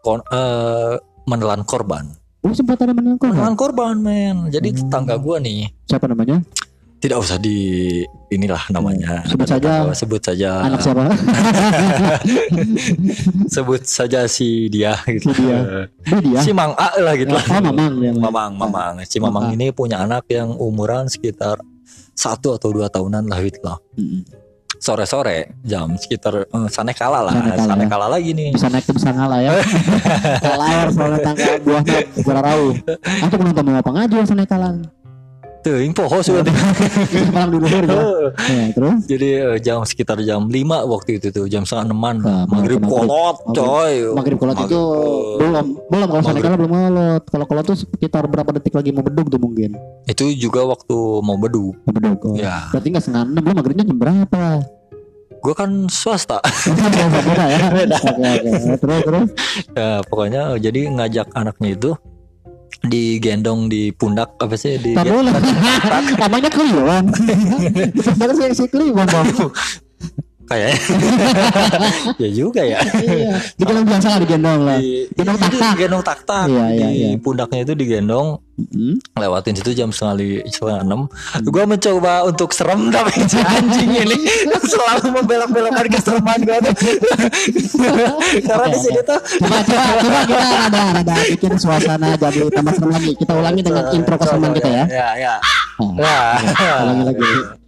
kon- eh, menelan korban Oh sempat ada menang korban. menelan korban men jadi tetangga gue nih Siapa namanya? Tidak usah di inilah namanya Sebut saja sebut saja anak siapa? sebut saja si dia gitu Si dia. Ini dia. si Mang A lah gitu lah Oh mamang dia. Mamang Mamang si Mamang ini punya anak yang umuran sekitar satu atau dua tahunan lah gitu lah Mm-mm. sore-sore jam sekitar eh, Sanekala lah. Sanekala, ya. Sanekala lagi nih. bisa naik bisa ngalah ya layar soalnya tangga buahnya berarau aku penonton mau apa ngaji yang sana kalang Tuh, yang poho sudah. malam di luhur ya. Ya terus? Jadi eh, jam sekitar jam 5 waktu itu tuh, jam setengah enaman. Nah, maghrib kolot, coy. maghrib kolot itu belum belum kalau sana belum kolot. Kalau kolot tuh sekitar berapa detik lagi mau beduk tuh mungkin? Itu juga waktu mau bedu. mau beduk oh. Ya, berarti nggak setengah enam belum maghribnya jam berapa? Gue kan swasta. beda ya? Oke oke. Terus terus? Ya, pokoknya jadi ngajak anaknya itu digendong di pundak apa sih di Tak boleh. Namanya kliwon. Sebenarnya saya si kliwon bang. kayak ya juga ya Iya. Digendong biasa lah digendong lah. di Gendong jadi tak-tak. gendong tak tak Iya, di iya, iya. pundaknya itu digendong Hmm. lewatin situ jam setengah li- setengah enam gue mencoba untuk serem tapi si anjing ini selalu membelok-belokkan kesereman gue tuh karena di sini tuh Coba coba coba kita ada ada bikin suasana jadi tambah serem lagi. Kita ulangi dengan intro keseruan kita ya. ya ya Ah, ya Ulangi lagi.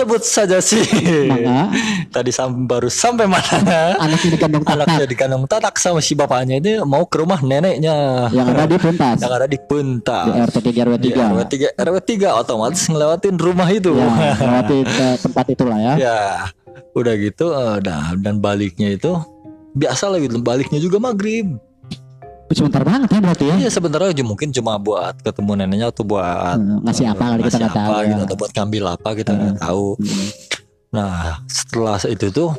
Sebut saja sih. Maka tadi sam baru sampai mana? Anaknya digendong anaknya tak di kandang tatak sama si bapaknya ini mau ke rumah neneknya. Yang ada di pentas. Yang ada di di Punta RT 3 RW di 3. RW 3 RW 3 otomatis ngelewatin rumah itu. Ya, lewati eh, tempat itulah ya. ya udah gitu eh, nah, dan baliknya itu biasa lah gitu baliknya juga maghrib Sebentar banget ya berarti ya. Iya sebentar aja mungkin cuma buat ketemu neneknya atau buat Hmm, ngasih apa kali kita nggak tahu. apa ya. gitu atau buat ngambil apa kita nggak tahu Hmm. nah setelah itu tuh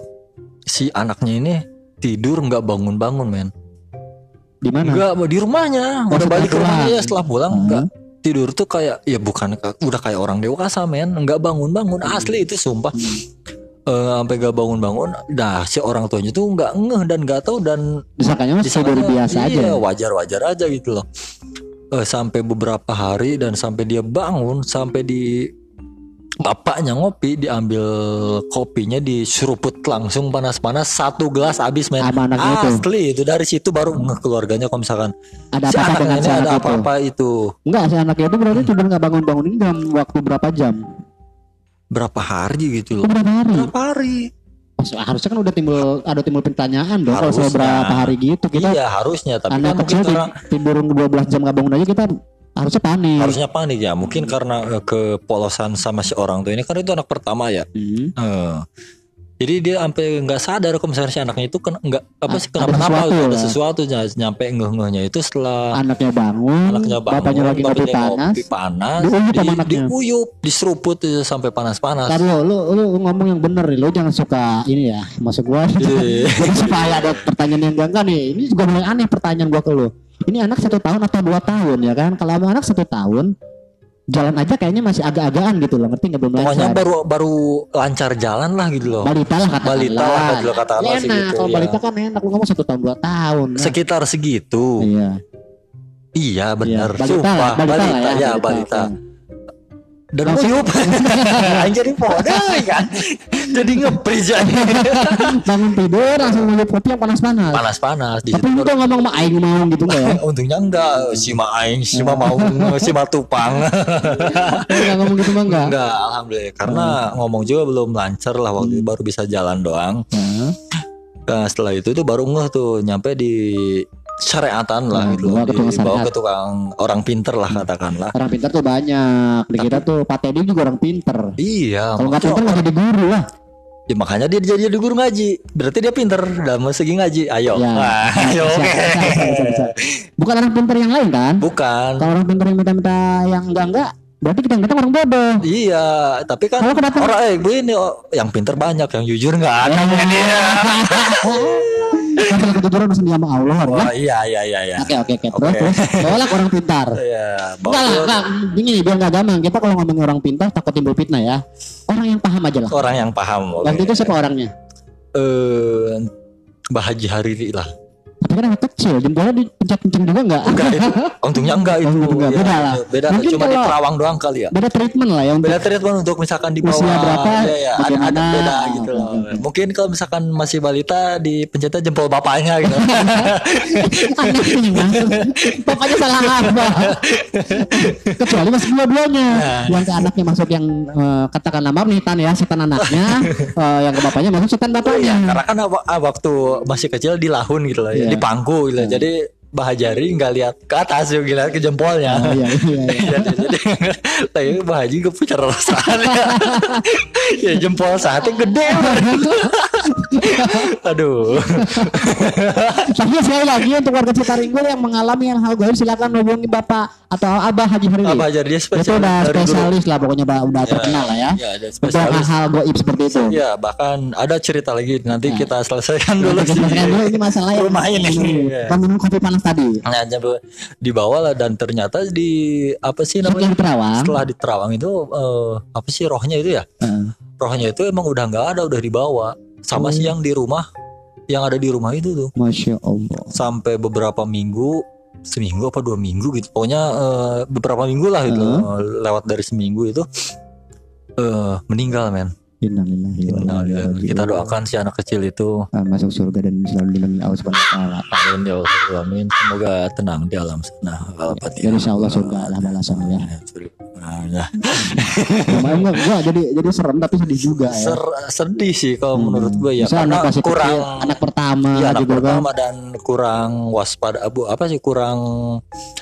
si anaknya ini tidur nggak bangun bangun men Di mana? nggak di rumahnya Oh, udah balik ke rumahnya ya setelah pulang Hmm. nggak tidur tuh kayak ya bukan udah kayak orang dewasa men nggak bangun bangun asli itu sumpah Eh, sampai gak bangun-bangun nah si orang tuanya tuh nggak ngeh dan nggak tahu dan Disangkanya masih disangkanya, biasa aja. iya, wajar-wajar aja gitu loh Eh, sampai beberapa hari dan sampai dia bangun sampai di bapaknya ngopi diambil kopinya diseruput langsung panas-panas satu gelas habis men Sama anaknya itu. asli itu dari situ baru ngeh keluarganya kalau misalkan Ada si apa-apa anaknya dengan ini si ada anak itu? apa-apa itu Enggak, si anaknya itu berarti tidur nggak bangun-bangun ini dalam waktu berapa jam? Berapa hari gitu Oh, loh berapa hari? berapa hari Oh, harusnya kan udah timbul ada timbul pertanyaan dong kalau Harusnya. soal berapa hari gitu kita iya harusnya tapi anak kan kecil karena ti- tidur 12 jam nggak bangun aja kita harusnya panik. harusnya panik ya mungkin karena eh, kepolosan sama si orang tuh ini kan itu anak pertama ya Hmm. Eh, jadi dia sampai nggak sadar kalau misalnya si anaknya itu kena nggak apa sih kenapa kenapa sesuatu ada ya. sesuatu ny- nyampe ngeh ngehnya itu setelah Anaknya bangun, anaknya bangun bapaknya lagi ngopi panas. ngopi panas Diuyup di, anaknya. diuyup diseruput itu sampai panas-panas Tadi lo, lu, lu ngomong yang bener nih, lu jangan suka ini ya, masuk gua. Iya. Jadi supaya ada pertanyaan yang enggak enggak nih. Ini juga mulai aneh pertanyaan gua ke lu. Ini anak satu tahun atau dua tahun ya kan? Kalau anak satu tahun, jalan aja kayaknya masih agak-agaan gitu loh, ngerti nggak belum pokoknya lancar. baru baru lancar jalan lah gitu loh Balita lah kata Balita lah, kalau katakanlah enak, segitu, kalau ya. balita kan enak lu ngomong satu tahun dua tahun. Nah, sekitar segitu Iya. iya benar Iya, balita sumpah lah, balita, balita, lah ya balita. balita dan uyup anjir podai kan? Jadi ngepris aja. Bangun tidur langsung minum kopi yang panas-panas. panas-panas di Tapi lu kok ngomong sama aing mau gitu enggak ya? untungnya enggak. Si ma aing si ma mau si ma tupang. Enggak ngomong gitu mah enggak. enggak alhamdulillah. Karena ngomong juga belum lancar lah waktu itu baru bisa jalan doang. Nah, nah, setelah itu tuh baru ngeh tuh nyampe di syariatan lah Nah, gitu dibawa syariat. ke tukang orang pinter lah katakanlah orang pintar tuh banyak. Dikira tuh Pak Teddy juga orang pinter. iya Kalau nggak pinter nggak jadi guru lah. Ya, makanya dia jadi jadi guru ngaji. Berarti dia pinter dalam segi ngaji. Ayo. Ya. Wah, ayo Bisa, bisa, bisa, bisa. Bukan orang pinter yang lain kan? Bukan. Kalau orang pinter yang minta-minta yang enggak-enggak, berarti kita datang orang bodoh. Iya, tapi kan Kalau kedatang- orang eh gue ini oh, yang pinter banyak, yang jujur nggak ada. dia. Masalah kejujuran masih sama Allah. ya. Wah, iya iya iya iya. Oke oke oke. Terus. Tolak orang pintar. Iya, Enggak lah, enggak. Ini nih biar enggak gampang. Kita kalau ngomongin orang pintar takut timbul fitnah ya. Orang yang paham aja lah. Orang yang paham. Waktu itu siapa orangnya? Eh, Mbah Haji Hariri lah. Kan anak kecil jempolnya dipencet-pencet juga enggak enggak itu untungnya enggak itu. Oh, enggak, Ya, beda lah. beda Mungkin cuma di terawang doang kali ya. beda treatment lah ya beda treatment untuk misalkan di bawah. Usia berapa, ya, ya, ada, ada beda gitu loh. Mungkin kalau misalkan masih balita di pencetnya jempol bapaknya gitu. Aneh pokoknya salah apa? Kecuali masuk dua-duanya. Nah. yang ke anaknya masuk yang eh, katakanlah maaf nih tan ya setan anaknya. Eh, yang ke bapaknya masuk setan bapaknya. Karena kan wa- ah, waktu masih kecil di lahun gitu loh ya, Iya. di pangku gitu loh. jadi Bahajari nggak lihat ke atas juga lihat ke jempolnya Oh, iya, iya, iya. jadi jadi tapi Bahaji gue punya perasaan ya. ya jempol saatnya gede aduh Tapi sekali lagi untuk warga Citaringgul yang mengalami yang hal gaib silakan hubungi Bapak atau Abah Haji Faridi. Abah Haji dia Itu spesialis udah dari dulu. spesialis lah pokoknya Pak, udah terkenal lah ya. ya ada Untuk hal-hal gaib seperti itu. Ya bahkan ada cerita lagi nanti kita selesaikan dulu Kita selesaikan dulu ini masalah yang Rumah ini. Iya. Minum kopi panas tadi. Nah, dibawa lah dan ternyata di apa sih Setelah namanya? Setelah di Terawang itu eh, apa sih rohnya itu ya? Heeh. Rohnya itu emang udah nggak ada, udah dibawa sama Oh. si yang di rumah, yang ada di rumah itu tuh Masya Allah. sampai beberapa minggu, seminggu apa dua minggu gitu. Pokoknya eh, beberapa minggu lah itu lewat dari seminggu itu eh meninggal men. Innalillahi wa inna ilaihi raji'un. Kita doakan si anak kecil itu Ah, masuk surga dan selalu dilindungi Allah Subhanahu wa taala. Amin ya Allah amin. Semoga tenang di alam sana. Dan insya Allah surga lah balasan ya. Nah, gua jadi jadi serem tapi sedih juga ya. Ser- sedih sih kalau menurut gue ya Bisa karena anak kurang kecil, anak pertama ya, anak gitu kan. pertama dan kurang waspada abu apa sih kurang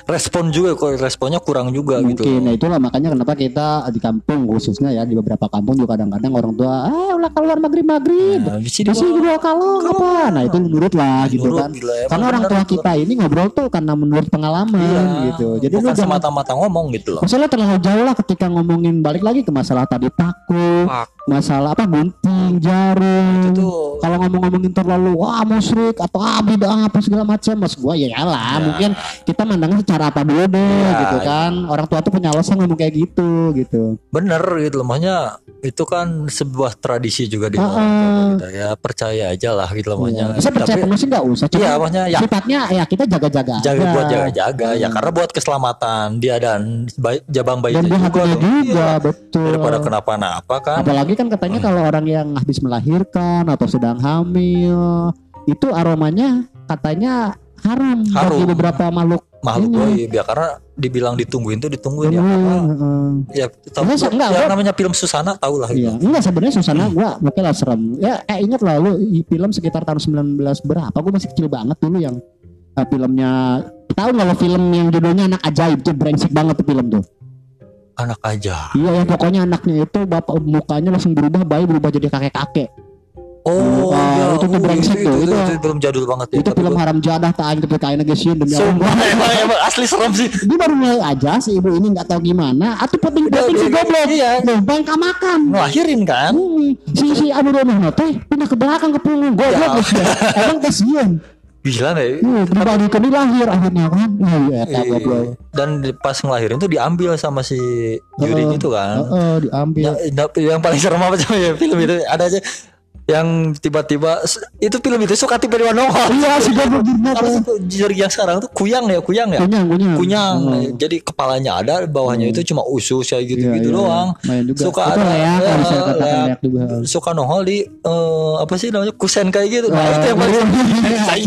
respon juga kok responnya kurang juga Mungkin gitu. nah itulah makanya kenapa kita di kampung khususnya ya di beberapa kampung juga kadang-kadang orang tua ah ulah keluar maghrib maghrib Nah, dibawa kalong apa? nah itu menurut lah gitu Nurut, kan. gila, karena orang tua itu. kita ini ngobrol tuh karena menurut pengalaman Iya, gitu. Jadi lu bukan semata-mata ngomong gitu loh. masalah terlalu jauh lah ketika ngomongin balik lagi ke masalah tadi paku Pak, masalah apa gunting jarum. Itu kalau ngomong-ngomongin terlalu wah musyrik atau ah bid'ah apa segala macam mas gua ya lah Ya. mungkin kita mandangnya secara apa dulu deh Ya, gitu kan. Orang tua tuh punya alasan ngomong kayak gitu gitu. Bener gitu loh. Makanya itu kan sebuah tradisi juga di tua ah. kita. Ya percaya aja lah gitu loh. Saya percaya Tapi- penuh sih nggak usah Iya, maksudnya ya sifatnya ya kita jaga-jaga jaga aja. buat jaga-jaga ya Hmm. karena buat keselamatan dia dan bayi, jabang dan bayinya dia juga, tuh. juga Iya. betul daripada kenapa-napa kan apalagi kan katanya kalau orang yang habis melahirkan atau sedang hamil itu aromanya katanya haram, Harum. bagi beberapa makhluk makhluk Ini. goib ya karena dibilang ditungguin tuh ditungguin ya karena Heeh, heeh. ya tahu Enggak, enggak, yang gua- namanya film Susana tahu lah Iya, gitu. enggak sebenarnya Susana gua oke lah serem. Ya eh ingat lah lu film sekitar tahun 19 berapa? Gua masih kecil banget dulu yang eh, filmnya tahu nggak lo film yang judulnya anak ajaib tuh brengsek banget tuh film tuh. anak aja Iya yang pokoknya anaknya itu bapak mukanya langsung berubah bayi berubah jadi kakek-kakek. Oh Ah, iya itu tuh brengsek itu, tuh, itu, itu- itu film jadul banget ya itu tapi film haram jadah tak aing tapi kainnya geus demi Sumpah, Allah. emang, emang asli serem sih Dia baru mulai aja si ibu ini nggak tahu gimana atau penting penting si Iya, goblok. iya. Loh, bangka makan. ngelahirin kan Hmm, si si Abu Dono teh pindah ke belakang ke punggung goblok Ya. dah. Emang kasihan. gila deh Hmm, pribadi kan dia lahir akhirnya kan. Oh, iya, eta Iya. goblok. dan di- pas ngelahirin tuh diambil sama si Yuri Heeh. itu kan Heeh, diambil. Ya, tapi yang paling serem apa ya film itu ada aja yang tiba-tiba itu film itu suka. Iya, goblok jirna Apa teh. sih jari yang sekarang tuh kuyang ya, kuyang ya. Kunyang, kunyang. Kunyang. Heeh. Jadi kepalanya ada, bawahnya itu cuma usus kayak gitu-gitu Iya, iya. doang. Juga. Suka itu ada leak, bisa leak. leak juga. Suka nongol di eh, apa sih namanya kusen kayak gitu. Nah, Wah, itu yang paling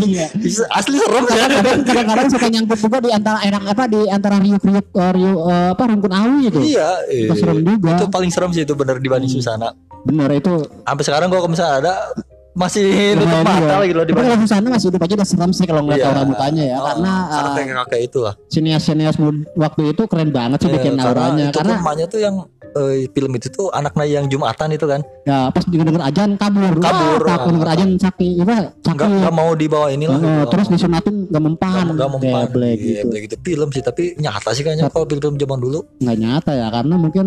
iya. asli serem ya. Kadang- Kadang-kadang suka nyangkut juga di antara enak apa di antara riuk-riuk eh, riuk apa rungkun awi itu. Iya, eh, Itu serem juga. itu paling serem sih itu bener dibanding Susana. Bener itu. Sampai sekarang gua kalau misalnya ada masih lumayan mata lagi loh Tapi dibanding kalau Susana masih hidup aja udah serem sih kalau ngeliat Iya. aura mukanya ya. Oh, Karena eh, kayak itu lah. sinias-sinias mud- waktu itu keren banget sih Iya, bikin karena auranya. itu Karena emaknya tuh yang eh, film itu tuh anaknya yang Jumatan itu kan ya pas denger denger ajan kabur. Kabur, Wah, takut denger ajan sakit, apa sakit. nggak nggak mau dibawa inilah Heeh, gitu. terus disunatin gak mempan. nggak mempan Iya, gitu. Black itu film sih tapi nyata sih kayaknya kalau film zaman dulu Nggak nyata ya karena mungkin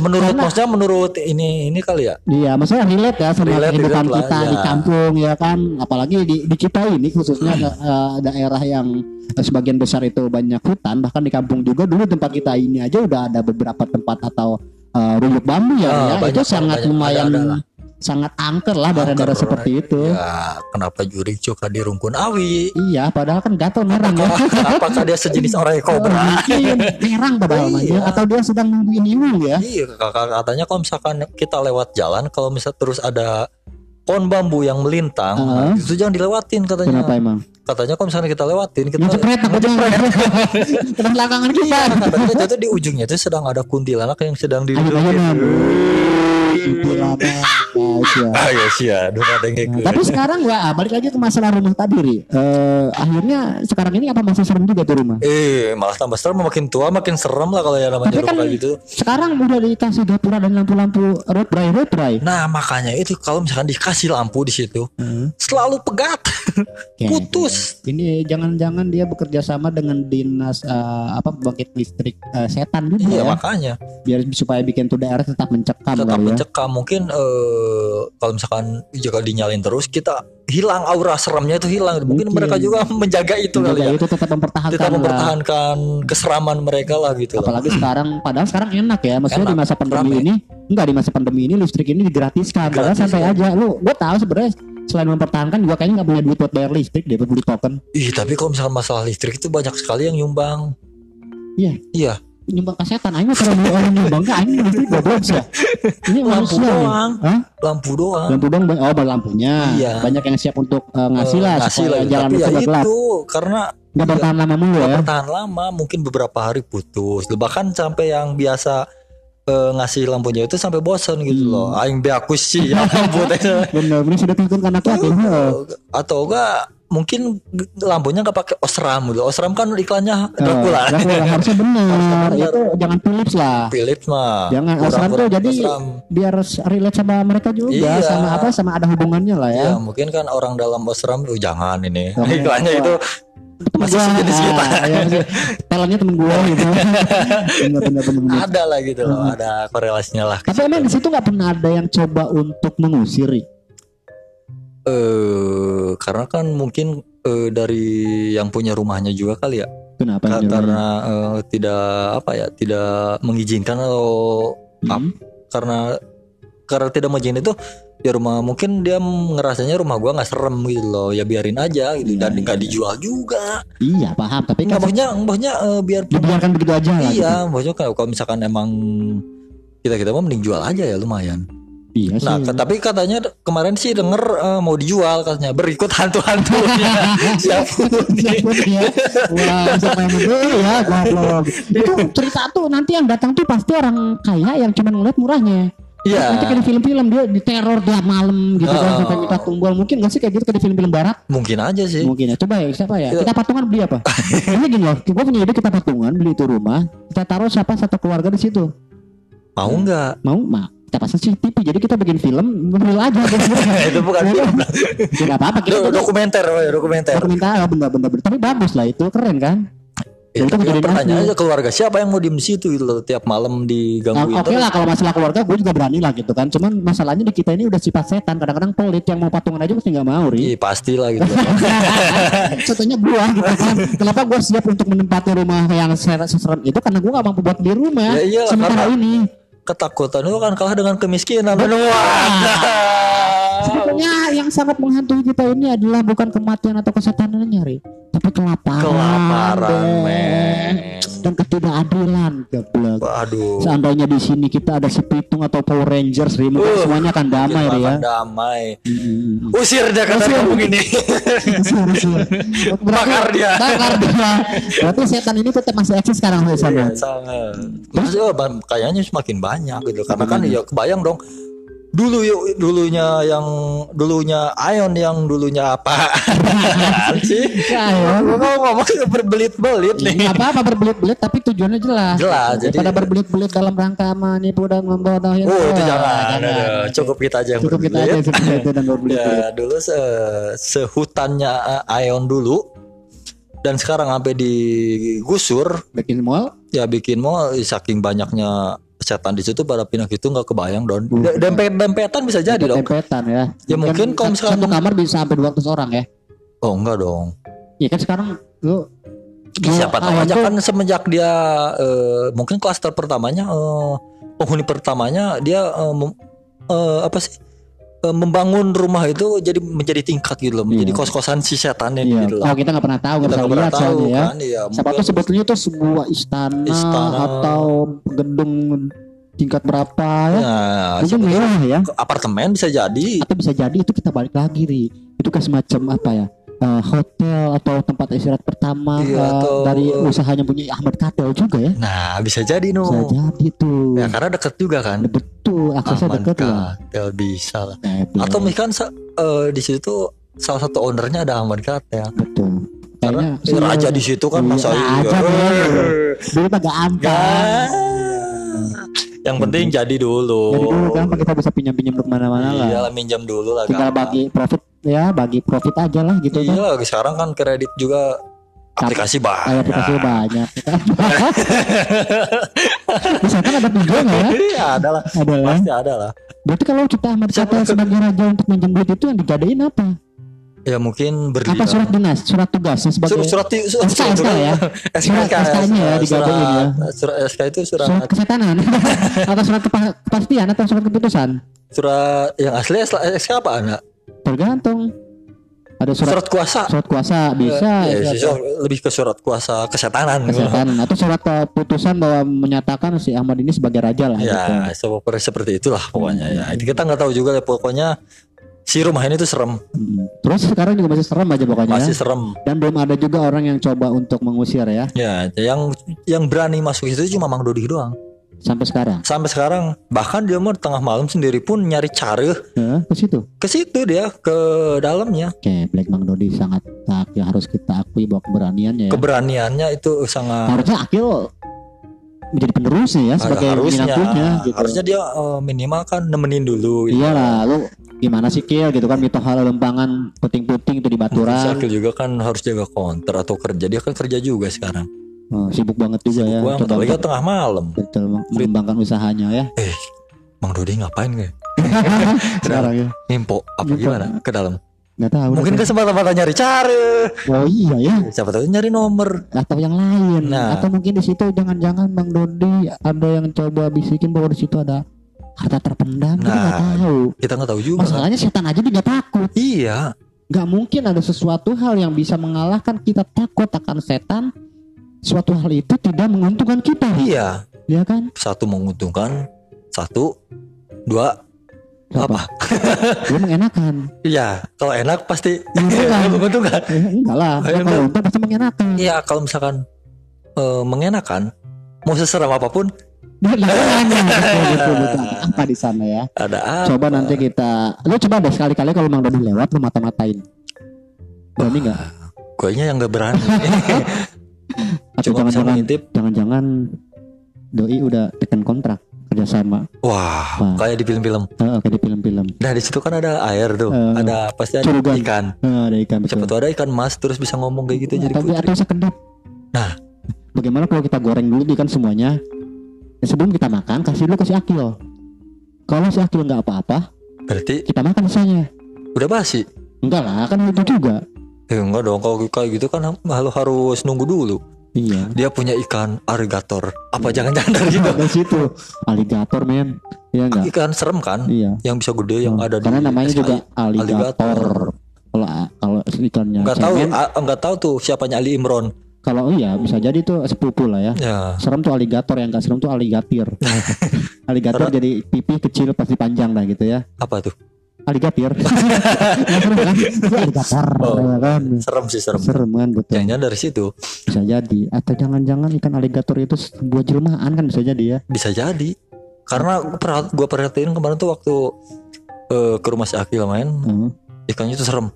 menurut Karena- maksudnya menurut ini ini kali ya Iya, maksudnya relate ya sama Relate, kehidupan relate lah, kita di ya. kampung ya kan, apalagi di, di kita ini khususnya da- eh, daerah yang eh, sebagian besar itu banyak hutan, bahkan di kampung juga dulu tempat kita ini aja udah ada beberapa tempat atau eh, ruyuk bambu ya, Ah, ya. banyak, itu sangat banyak. lumayan Ada, ada lah. Sangat angker lah daerah-daerah Angker. seperti itu. Ya, kenapa juri juga di Rungkun Awi? Iya, padahal kan gatel merang ya. Apakah dia sejenis orang yang kobra? Mungkin merang padahal mah. Iya. atau dia sedang nungguin iung ya. Iya, kakak katanya kalau misalkan kita lewat jalan, kalau misal terus ada pohon bambu yang melintang, Heeh. nah, itu jangan dilewatin katanya. Kenapa emang? Katanya kalau misalnya kita lewatin, kita Ngejepret takutnya. Kena belakangan kita. Iya, katanya itu di ujungnya itu sedang ada kuntilanak yang sedang di Ya. Ya sih ya, gitu. tapi sekarang gua balik lagi ke masalah rumah tadi, Ri. Eh, akhirnya sekarang ini apa masih serem juga tuh rumah? Eh, malah tambah serem makin tua makin serem lah kalau ya namanya Tapi kan gitu. sekarang udah dikasih gapura dan lampu-lampu road bray road bray. Nah, makanya itu kalau misalkan dikasih lampu di situ, selalu pegat. Oke. Putus. Ini jangan-jangan dia bekerja sama dengan dinas eh, apa pembangkit listrik eh, setan juga Iya, ya, makanya biar supaya bikin tuh daerah tetap mencekam tetap kali mencekam. Mungkin eh, kalau misalkan jika dinyalin terus kita hilang aura seremnya itu hilang. Mungkin, Mungkin. mereka juga menjaga itu kali Menjaga ya. itu tetap mempertahankan lah. mempertahankan keseraman mereka lah gitu. Apalagi sekarang, padahal sekarang enak ya. Maksudnya Enak, di masa pandemi rame. ini, enggak di masa pandemi ini listrik ini digratiskan. Padahal Gratis, santai ya. aja. Lu, gue tahu sebenarnya selain mempertahankan juga kayaknya nggak punya duit buat bayar listrik buat beli token. Ih, tapi kalau misalkan masalah listrik itu banyak sekali yang nyumbang. Iya. Iya. Nyumbang kesetan, aing mah kalau mau orang nyumbang ke aing listrik goblok sih. Ini Lampu manusia doang. Hah? Lampu doang. Lampu dong, oh lampunya. Iya. Banyak yang siap untuk eh, ngasih lah ngasih supaya lah, jalan tapi ya gelap. itu karena Nggak iya, bertahan lama mulu ya. bertahan lama, mungkin beberapa hari putus. Bahkan sampai yang biasa eh, ngasih lampunya itu sampai bosan gitu Hmm. loh. Aing be aku sih ya lampu. Bener, bener sudah tuntun karena. Atau enggak mungkin lampunya nggak pakai osram gitu. Osram kan iklannya Eh, Dracula. Dracula, harusnya bener. Itu jangan Philips lah. Philips mah. Jangan kurang- Osram tuh jadi Osram. biar relate sama mereka juga Iya. sama apa sama ada hubungannya lah ya. Ya mungkin kan orang dalam Osram oh, jangan ini. Jangan. Iklannya itu Temen masih gua, sejenis kita. ya, talentnya temen gue gitu. bener, bener, bener, bener. ada lah gitu loh, ada korelasinya lah. Tapi emang di situ nggak pernah ada yang coba untuk mengusir. Eh karena kan mungkin eh, dari yang punya rumahnya juga kali ya. Kenapa? Ka- yang karena eh, tidak apa ya, tidak mengizinkan atau Hmm. karena karena tidak mengizinkan itu ya rumah mungkin dia ngerasanya rumah gua nggak serem gitu loh ya biarin aja gitu dan Iya, nggak iya. dijual juga Iya paham. Tapi nggak kan maksudnya maksudnya eh, biar dibiarkan begitu aja iya maksudnya kalau misalkan emang kita kita mau mending jual aja ya lumayan Gitu. Iya nah sih. ke- tapi katanya kemarin sih denger eh, mau dijual katanya berikut hantu-hantunya siapa. Wah, siapa yang itu ya goblok. Itu cerita tuh nanti yang datang tuh pasti orang kaya yang cuma ngeliat murahnya. Iya. Nanti kayak di film-film dia diteror tiap malam gitu kan Oh. sampai minta tumbal. Mungkin gak sih kayak gitu kayak di film-film barat? mungkin aja sih Mungkin ya. Coba ya siapa ya? Iya. Kita patungan beli apa? Ini gini loh. Gue punya ide kita patungan beli itu rumah. Kita taruh siapa satu keluarga di situ. mau nggak Mau? Ma, kita pasang CCTV. Jadi kita bikin film, beli aja. itu bukan film Tidak apa-apa. Kita dokumenter woy, dokumenter dokumentasi bener-bener. Tapi bagus lah itu. Keren kan? Ya, Itu tapi pertanyaan aja keluarga siapa yang mau diem di situ gitu loh tiap malam Nah, digangguin Oke terus. lah kalau masalah keluarga gue juga berani lah gitu kan. Cuman masalahnya di kita ini udah sifat setan. Kadang-kadang pelit yang mau patungan aja pasti nggak mau ri. Iya pasti lah gitu. Contohnya gue gitu kan. Kenapa gue siap untuk menempati rumah yang ser- seserem itu karena gue gak mampu buat beli rumah. Ya iyalah, Sementara karena- ini. Ketakutan itu kan kalah dengan kemiskinan. Wah. Sebetulnya yang sangat menghantui kita ini adalah bukan kematian atau kesetanannya ri. Tapi kelaparan. Kelaparan, men. Dan ketidakadilan. Goblok. Waduh. Seandainya di sini kita ada si Pitung atau Power Rangers, ri, mungkin Uh, semuanya akan damai ri ya. damai. Mm-mm. Usir dia ke Usir. kampung ini. Usul, usul. Berarti- Bakar dia. Bakar dia. Berarti setan ini tetap masih eksis sekarang di sana. Iya, sangat. Oh, ba- kayaknya semakin banyak gitu. Karena kan ya kebayang dong. Dulu yuk dulunya yang dulunya Ion yang dulunya apa sih? Ya, ya. Ngomong berbelit-belit nih. Nggak apa-apa berbelit-belit tapi tujuannya jelas. Jelas, jadi- Daripada berbelit-belit dalam rangka menipu dan membodohi. Oh itu jangan, Aduh, cukup kita aja yang Cukup kita berbelit. aja itu dan. Ya dulu se sehutannya eh, Ion dulu dan sekarang sampai digusur Bikin mall. ya bikin mall saking banyaknya setan di situ pada pindah itu nggak kebayang don. De- dempet dempetan bisa jadi dong Tempetan ya. Ya, mungkin kalau misalkan- satu kamar bisa sampai 200 orang ya. oh enggak dong. Iya kan sekarang lu siapa tahu aja kan semenjak dia eh, mungkin klaster pertamanya eh, penghuni pertamanya dia eh, apa sih membangun rumah itu jadi menjadi tingkat gitu loh, menjadi Iya. kos-kosan si setannya Iya. gitu Oh loh. kita nggak pernah tahu, nggak Kita bisa nggak pernah lihat tahu soalnya ya. kan, iya. Siapa tuh sebetulnya itu sebuah istana, Istana. atau gedung tingkat berapa ya? Nah, Mungkin mewah ya. apartemen bisa jadi. Atau bisa jadi itu kita balik lagi ri. Itu kan semacam apa ya? Eh, hotel atau tempat istirahat pertama Iya, eh, atau- dari usahanya punya Ahmad Katel juga ya. Nah, bisa jadi no. Bisa jadi tuh. Ya karena deket juga kan. Betul, aksesnya Aman dekat lah. Katel bisa lah. Betul. Atau misalkan sa- eh, di situ salah satu ownernya ada Ahmad Katel. betul. Karena Kayaknya si raja di situ kan Iya, masa raja, iya. Dulu mah gak. Gak. Yang penting jadi dulu. Jadi dulu kan kita bisa pinjam-pinjam ke mana-mana lah. Iya lah minjam dulu lah. Tinggal bagi profit ya, bagi profit aja lah gitu kan. Iya lah, sekarang kan kredit juga aplikasi Kayak banyak. aplikasi banyak. Bisa kan ada nggak ya? Iya ada lah. Ada ya. Pasti ada lah. Berarti kalau kita Ahmad Siapa Katel ke- sebagai raja untuk minjam duit itu yang digadein apa? Ya mungkin Apa berlian. surat dinas, surat tugasnya sebagai Surat surat surat, SK, SK ya? Surat SK-nya ya, digadein ya. Surat, surat SK itu surat surat kesetanan atau surat kepa- kepastian atau surat keputusan? surat yang asli SK apa anak? Tergantung. Ada surat Surat kuasa. surat kuasa bisa Ya, ya, sih, lebih ke surat kuasa kesetanan. kesehatan atau surat keputusan bahwa menyatakan si Ahmad ini sebagai raja lah gitu. Ya, seperti seperti itulah pokoknya ya. Ini kita nggak tahu juga ya pokoknya si rumah ini tuh serem, Hmm. Terus sekarang juga masih serem aja pokoknya. masih serem. Dan belum ada juga orang yang coba untuk mengusir ya Ya, yang yang berani masuk itu cuma Mang Dodi doang. Sampai sekarang. Sampai sekarang bahkan dia mau tengah malam sendiri pun nyari cara ke situ. ke situ dia ke dalamnya. Oke, Black Mang Dodi sangat tak ya harus kita akui bahwa keberaniannya ya. Keberaniannya itu sangat Harusnya Akil menjadi penerusnya ya sebagai harusnya gitu. harusnya dia eh, minimal kan nemenin dulu gitu. Iya lah, lu gimana sih Kil gitu kan mito hal lempangan puting-puting itu di Baturan. Akil juga kan harus jaga counter atau kerja dia kan kerja juga sekarang. Oh, sibuk banget juga ya. Gua Coba apalagi tengah malam. betul meng- mengembangkan usahanya ya. Eh, Mang Dodi ngapain gak? Sekarang ya. Info apa Info. gimana ke dalam? Nggak tahu. Mungkin dah. kesempatan nyari cara. Oh iya ya. Siapa tahu nyari nomor. Atau yang lain. Nah. Atau mungkin di situ jangan-jangan Bang Dodi ada yang coba bisikin bahwa di situ ada harta terpendam. Kita nggak Nah, tahu. Kita nggak tahu juga. Masalahnya setan aja dia takut. Iya. Nggak mungkin ada sesuatu hal yang bisa mengalahkan kita takut akan setan. Suatu hal itu tidak menguntungkan kita. Iya. Ya kan? Satu menguntungkan, satu, dua, apa? Dia mengenakan. Iya. Kalau enak pasti Menguntungkan. menguntungkan. Eh, enggak lah. Eh, Kalau untung pasti mengenakan. Iya. Kalau misalkan eh, mengenakan, mau seseram apa pun betul, betul, betul. Apa di sana ya? ada apa? Coba nanti kita, lu coba deh sekali-kali kalau Mang Dodi lewat lu mata-matain. Berani nggak? Guanya yang nggak berani. Atau jangan-jangan, jangan-jangan doi udah tekan kontrak kerjasama. Wah, Wah. kayak di film-film. Heeh, kayak di film-film. Nah di situ kan ada air tuh, Eh, ada pasti ada curugan. ikan. Heeh, ada ikan betul. Siapa tuh ada ikan mas terus bisa ngomong kayak gitu jadi atau, putri. atau sekedap. Nah. bagaimana kalau kita goreng dulu ikan semuanya? Ya, sebelum kita makan kasih dulu ke si Akil. Kalau si Akil nggak apa-apa, Berarti kita makan sisanya. udah basi. Enggak lah, kan itu juga. Eh enggak dong kalau kayak gitu kan harus nunggu dulu. Iya. Dia punya ikan alligator. Apa jangan-jangan dari situ? Dari situ alligator men. Iya enggak? Ikan serem kan? Iya. Yang bisa gede yang Hmm, ada Karena di namanya SKI. juga alligator. Kalau kalau ikannya Enggak tahu cemen, a- enggak tahu tuh siapanya Ali Imron. kalau iya bisa jadi tuh sepupu lah ya. Ya. Serem tuh alligator yang enggak serem tuh aligatir. aligator jadi pipi kecil pasti panjang lah gitu ya. Apa tuh? Serem kan? Itu aligator Oh. kan. Serem sih serem. Serem kan betul. Jangan dari situ Bisa jadi. Atau jangan-jangan ikan aligator itu sebuah jelmaan kan bisa jadi ya. bisa jadi. Karena gua perhatiin kemarin tuh waktu eh, ke rumah si Akil main, Heeh. ikannya tuh serem.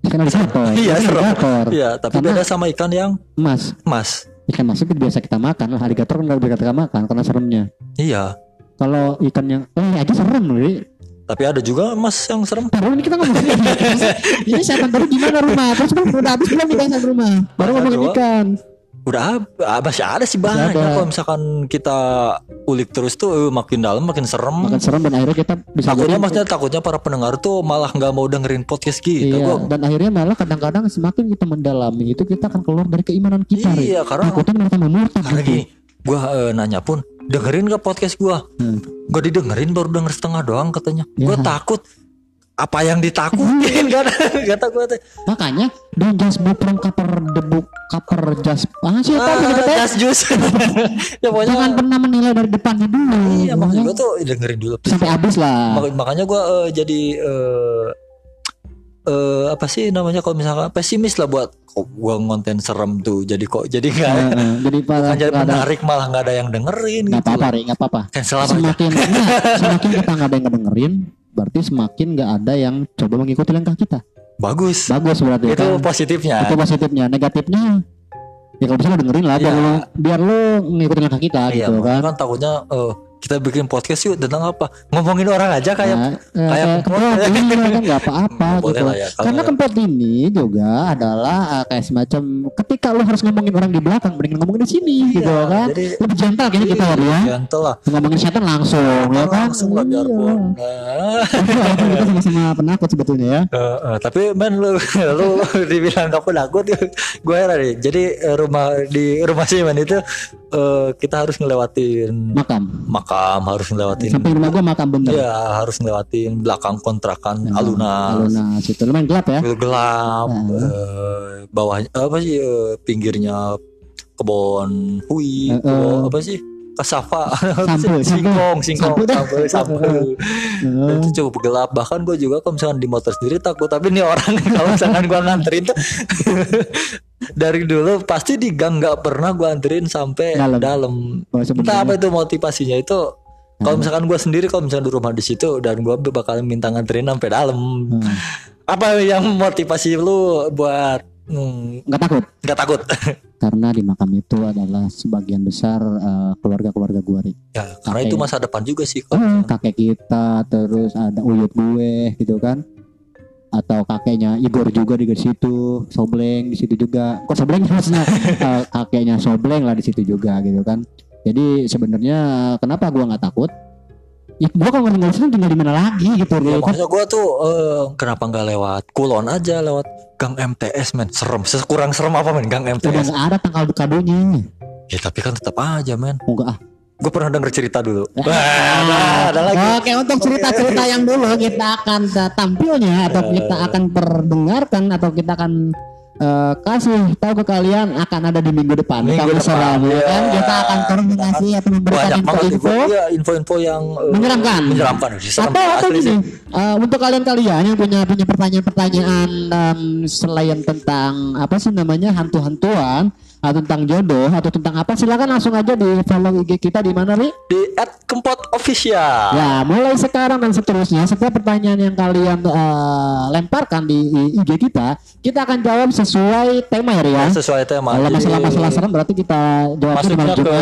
Ikan aligator. Iya, serem. aligator. Iya, tapi Karena- beda sama ikan yang Mas, emas. ikan mas itu biasa kita makan lah aligator kan nggak bisa kita makan karena seremnya Iya. kalau ikan yang ini aja serem loh. Tapi ada juga emas yang serem. Baru ini kita ngomongin ini setan baru gimana rumah terus udah habis belum kita setan rumah baru ngomongin ikan Udah ah, masih ada sih banyak. ada. Kalau misalkan kita ulik terus tuh eh, makin dalam makin serem. makan serem dan akhirnya kita bisa Takutnya maksudnya takutnya para pendengar tuh malah nggak mau dengerin podcast kita. iya Gua- dan akhirnya malah kadang-kadang semakin kita mendalami itu kita akan keluar dari keimanan kita. Iya, karena takutnya mereka murtad karena gitu. gini, gua eh, nanya pun dengerin gak podcast gua? Hmm. Gak didengerin baru denger setengah doang katanya. Ya. Gua takut apa yang ditakutin kan kata gue teh Makanya just book from cover book cover just ah siapa ah, jas jus ya pokoknya Jangan pernah menilai dari depannya dulu. iya maksud gue tuh dengerin dulu sampai habis lah. Mak- makanya gue jadi eh eh, apa sih namanya kalau misalkan pesimis lah buat kok gue ngonten serem tuh jadi kok jadi nggak eh, jadi bukan jadi ada menarik malah nggak ada yang dengerin nggak gitu apa-apa. Ri, nggak apa-apa. apa aja Semakin enggak, semakin kita nggak ada yang ngedengerin, berarti semakin nggak ada yang coba mengikuti langkah kita. bagus Bagus berarti itu kan. positifnya Itu positifnya. Negatifnya ya kalau bisa lo dengerin lah biar Iya. lo biar lo ngikutin langkah kita iya gitu kan. kan takutnya eh, kita bikin podcast yuk tentang apa ngomongin orang aja kayak Nah, eh, kayak kempot ini kan nggak apa-apa gitu. lah ya, Karena kempot ini juga adalah eh, kayak semacam ketika lo harus ngomongin orang di belakang, mending ngomongin di sini Iya, gitu kan. jadi Lebih gentle kayaknya kita ya, Ri, ya. gentle lah Ngomongin setan langsung ya kan. langsung lah biarpun Nah, kita sama-sama penakut sebetulnya ya. eh, eh, tapi men lu lu dibilang gak penakut gue heran nih jadi eh, rumah di rumah si men itu eh, kita harus ngelewatin Makam. makam harus ngelewatin Samping rumah gua makam bener. ya harus ngelewatin belakang kontrakan alunan Aluna situ lumayan gelap ya. gelap Nah. eh, bawahnya apa sih eh, pinggirnya kebon hui eh. kebon apa sih Sampo, singkong singkong. Sampo sampo Eh, itu cukup gelap. Bahkan gue juga kalau misalkan di motor sendiri takut. Tapi ini orang kalau misalkan gue nganterin tuh dari dulu pasti di gang nggak pernah gue anterin sampai Dalam. dalam, oh, entah apa itu motivasinya itu. Kalau misalkan gue sendiri kalau misalkan di rumah di situ dan gue bakal minta nganterin sampai dalam. Hmm. apa yang motivasi lu buat hmm, Nggak takut? nggak takut karena di makam itu adalah sebagian besar eh, keluarga-keluarga Ri. ya karena itu masa depan juga sih Oh, kalau kakek kita terus ada uyut gue gitu kan. Atau kakeknya Igor juga di situ Sobleng di situ juga. Kok Sobleng maksudnya? Eh, kakeknya Sobleng lah di situ juga gitu kan. Jadi sebenarnya kenapa gua nggak takut ya gua kalau tinggal sini tinggal di mana lagi gitu ya, maksudnya gue tuh eh, kenapa nggak lewat kulon aja lewat gang MTS men? Serem. Sekurang serem apa men? Gang udah MTS nggak ada tanggal kadonya ya tapi kan tetap aja men. Enggak ah. Gue pernah denger cerita dulu. Ah. Wah, ada, ada lagi. Oke untuk cerita-cerita yang dulu kita akan uh, tampilnya atau kita akan perdengarkan atau kita akan uh, kasih tahu ke kalian akan ada di minggu depan. Minggu Kamu depan, ya iya. kan? Kita akan koordinasi atau memberikan info-info info ya, info-info yang eh, Menyeramkan. menyeramkan atau atau gini uh, untuk kalian-kalian yang punya punya pertanyaan-pertanyaan um, selain tentang apa sih namanya hantu-hantuan atau tentang jodoh atau tentang apa silakan langsung aja di follow IG kita di mana nih di at kempot official Ya, mulai sekarang dan seterusnya, setiap pertanyaan yang kalian eh, lemparkan di IG kita, kita akan jawab sesuai tema ya, Ria. sesuai tema Kalau Jadi, masalah-masalah serem berarti kita masuknya malam ke.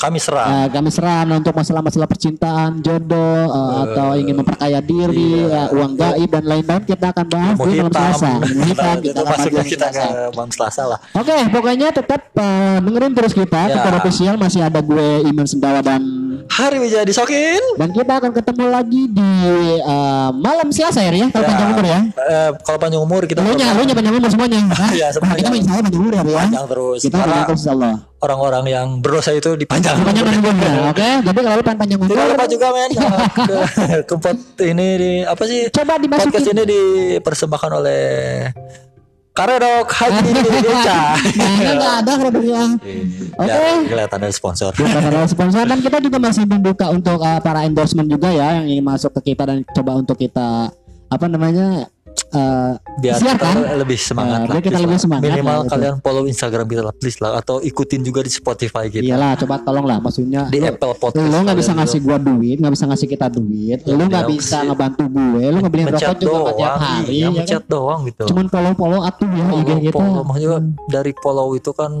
Kami serang Eh, kami serang untuk masalah-masalah percintaan, jodoh, eh, atau ingin memperkaya diri, iya. eh, uang gaib dan lain-lain kita akan bahas mau di malam hitam Selasa. Ilmu hitam Nah, kita akan bahas kita ke malam selasa lah Oke, pokoknya tetap eh, dengerin terus kita. Ya. Kita official masih ada gue Iman Sendawa dan hari Wijaya disokin dan kita akan ketemu lagi di eh, malam Selasa ya. Kalau Ya. panjang umur ya. Eh, kalau panjang umur kita Lu nya, lu panjang umur semuanya. Hah? Iya, Nah, semuanya. kita main saya panjang umur ya, Ria. panjang terus Kita panjang terus insya Allah. Orang-orang yang berdosa itu dipanjang Panjang umur oke. Jadi kalau lu panjang umur, tidak lupa juga men ke, kempot ini di apa sih coba podcast dimasukin. ini dipersembahkan oleh Karedok Haji Indonesia Nah, nggak ada produknya. Oke. ya kelihatan ada sponsor Bukan ada sponsor dan kita juga masih membuka untuk uh, para endorsement juga ya yang ingin masuk ke kita dan coba untuk kita apa namanya uh, biar siarkan. kita lebih semangat Ya, lah kita lebih semangat minimal lah, gitu. kalian follow Instagram kita lah please lah atau ikutin juga di Spotify kita Iyalah, coba tolong lah maksudnya. di lu- Apple Podcast Lu nggak bisa ngasih gua duit, nggak bisa ngasih kita duit. Lu nggak Ya, bisa ngebantu gue, lu ngebeliin rokok juga nggak tiap doang hari. iya ya kan? mencet doang gitu Cuman follow-follow atuh ya IG Follow- kita. follow. maksudnya dari follow itu kan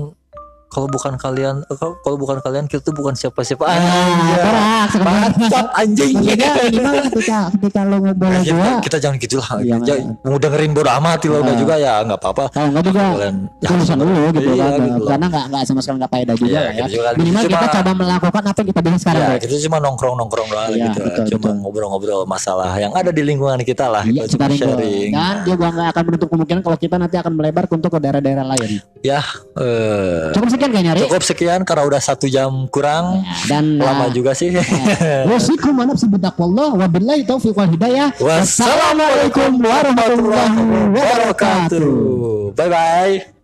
kalau bukan kalian eh, kalau bukan kalian kita tuh bukan siapa-siapa. Ah, berak, sekarang. Bacot anjing. Maksudnya minimal ketika ketika lu ngobrol kita, gua, kita jangan gitu lah. Iya, Ja- mau dengerin bodo amat lo Ah. juga ya nggak apa-apa. Kalau nggak juga. Kalian urusan dulu gitu. Iya, kan. gitu karena nggak nggak sama sekali nggak faedah juga Iya, ya. gitu juga. minimal Cuma- kita coba melakukan apa yang kita bilang sekarang ya kita cuma nongkrong nongkrong doang Iya, gitu betul, cuma ngobrol-ngobrol masalah yang ada di lingkungan kita lah Iya, gitu, cuma sekarang sharing. Dan juga nggak akan menutup kemungkinan kalau kita nanti akan melebar untuk ke daerah-daerah lain. ya eh sekian kayaknya Ri. Cukup sekian karena udah satu jam kurang. Dan Lama uh, juga sih. Wasikum wa nafsi bitaqwallah wa billahi taufiq wal hidayah. Wassalamualaikum warahmatullahi wabarakatuh. Bye bye.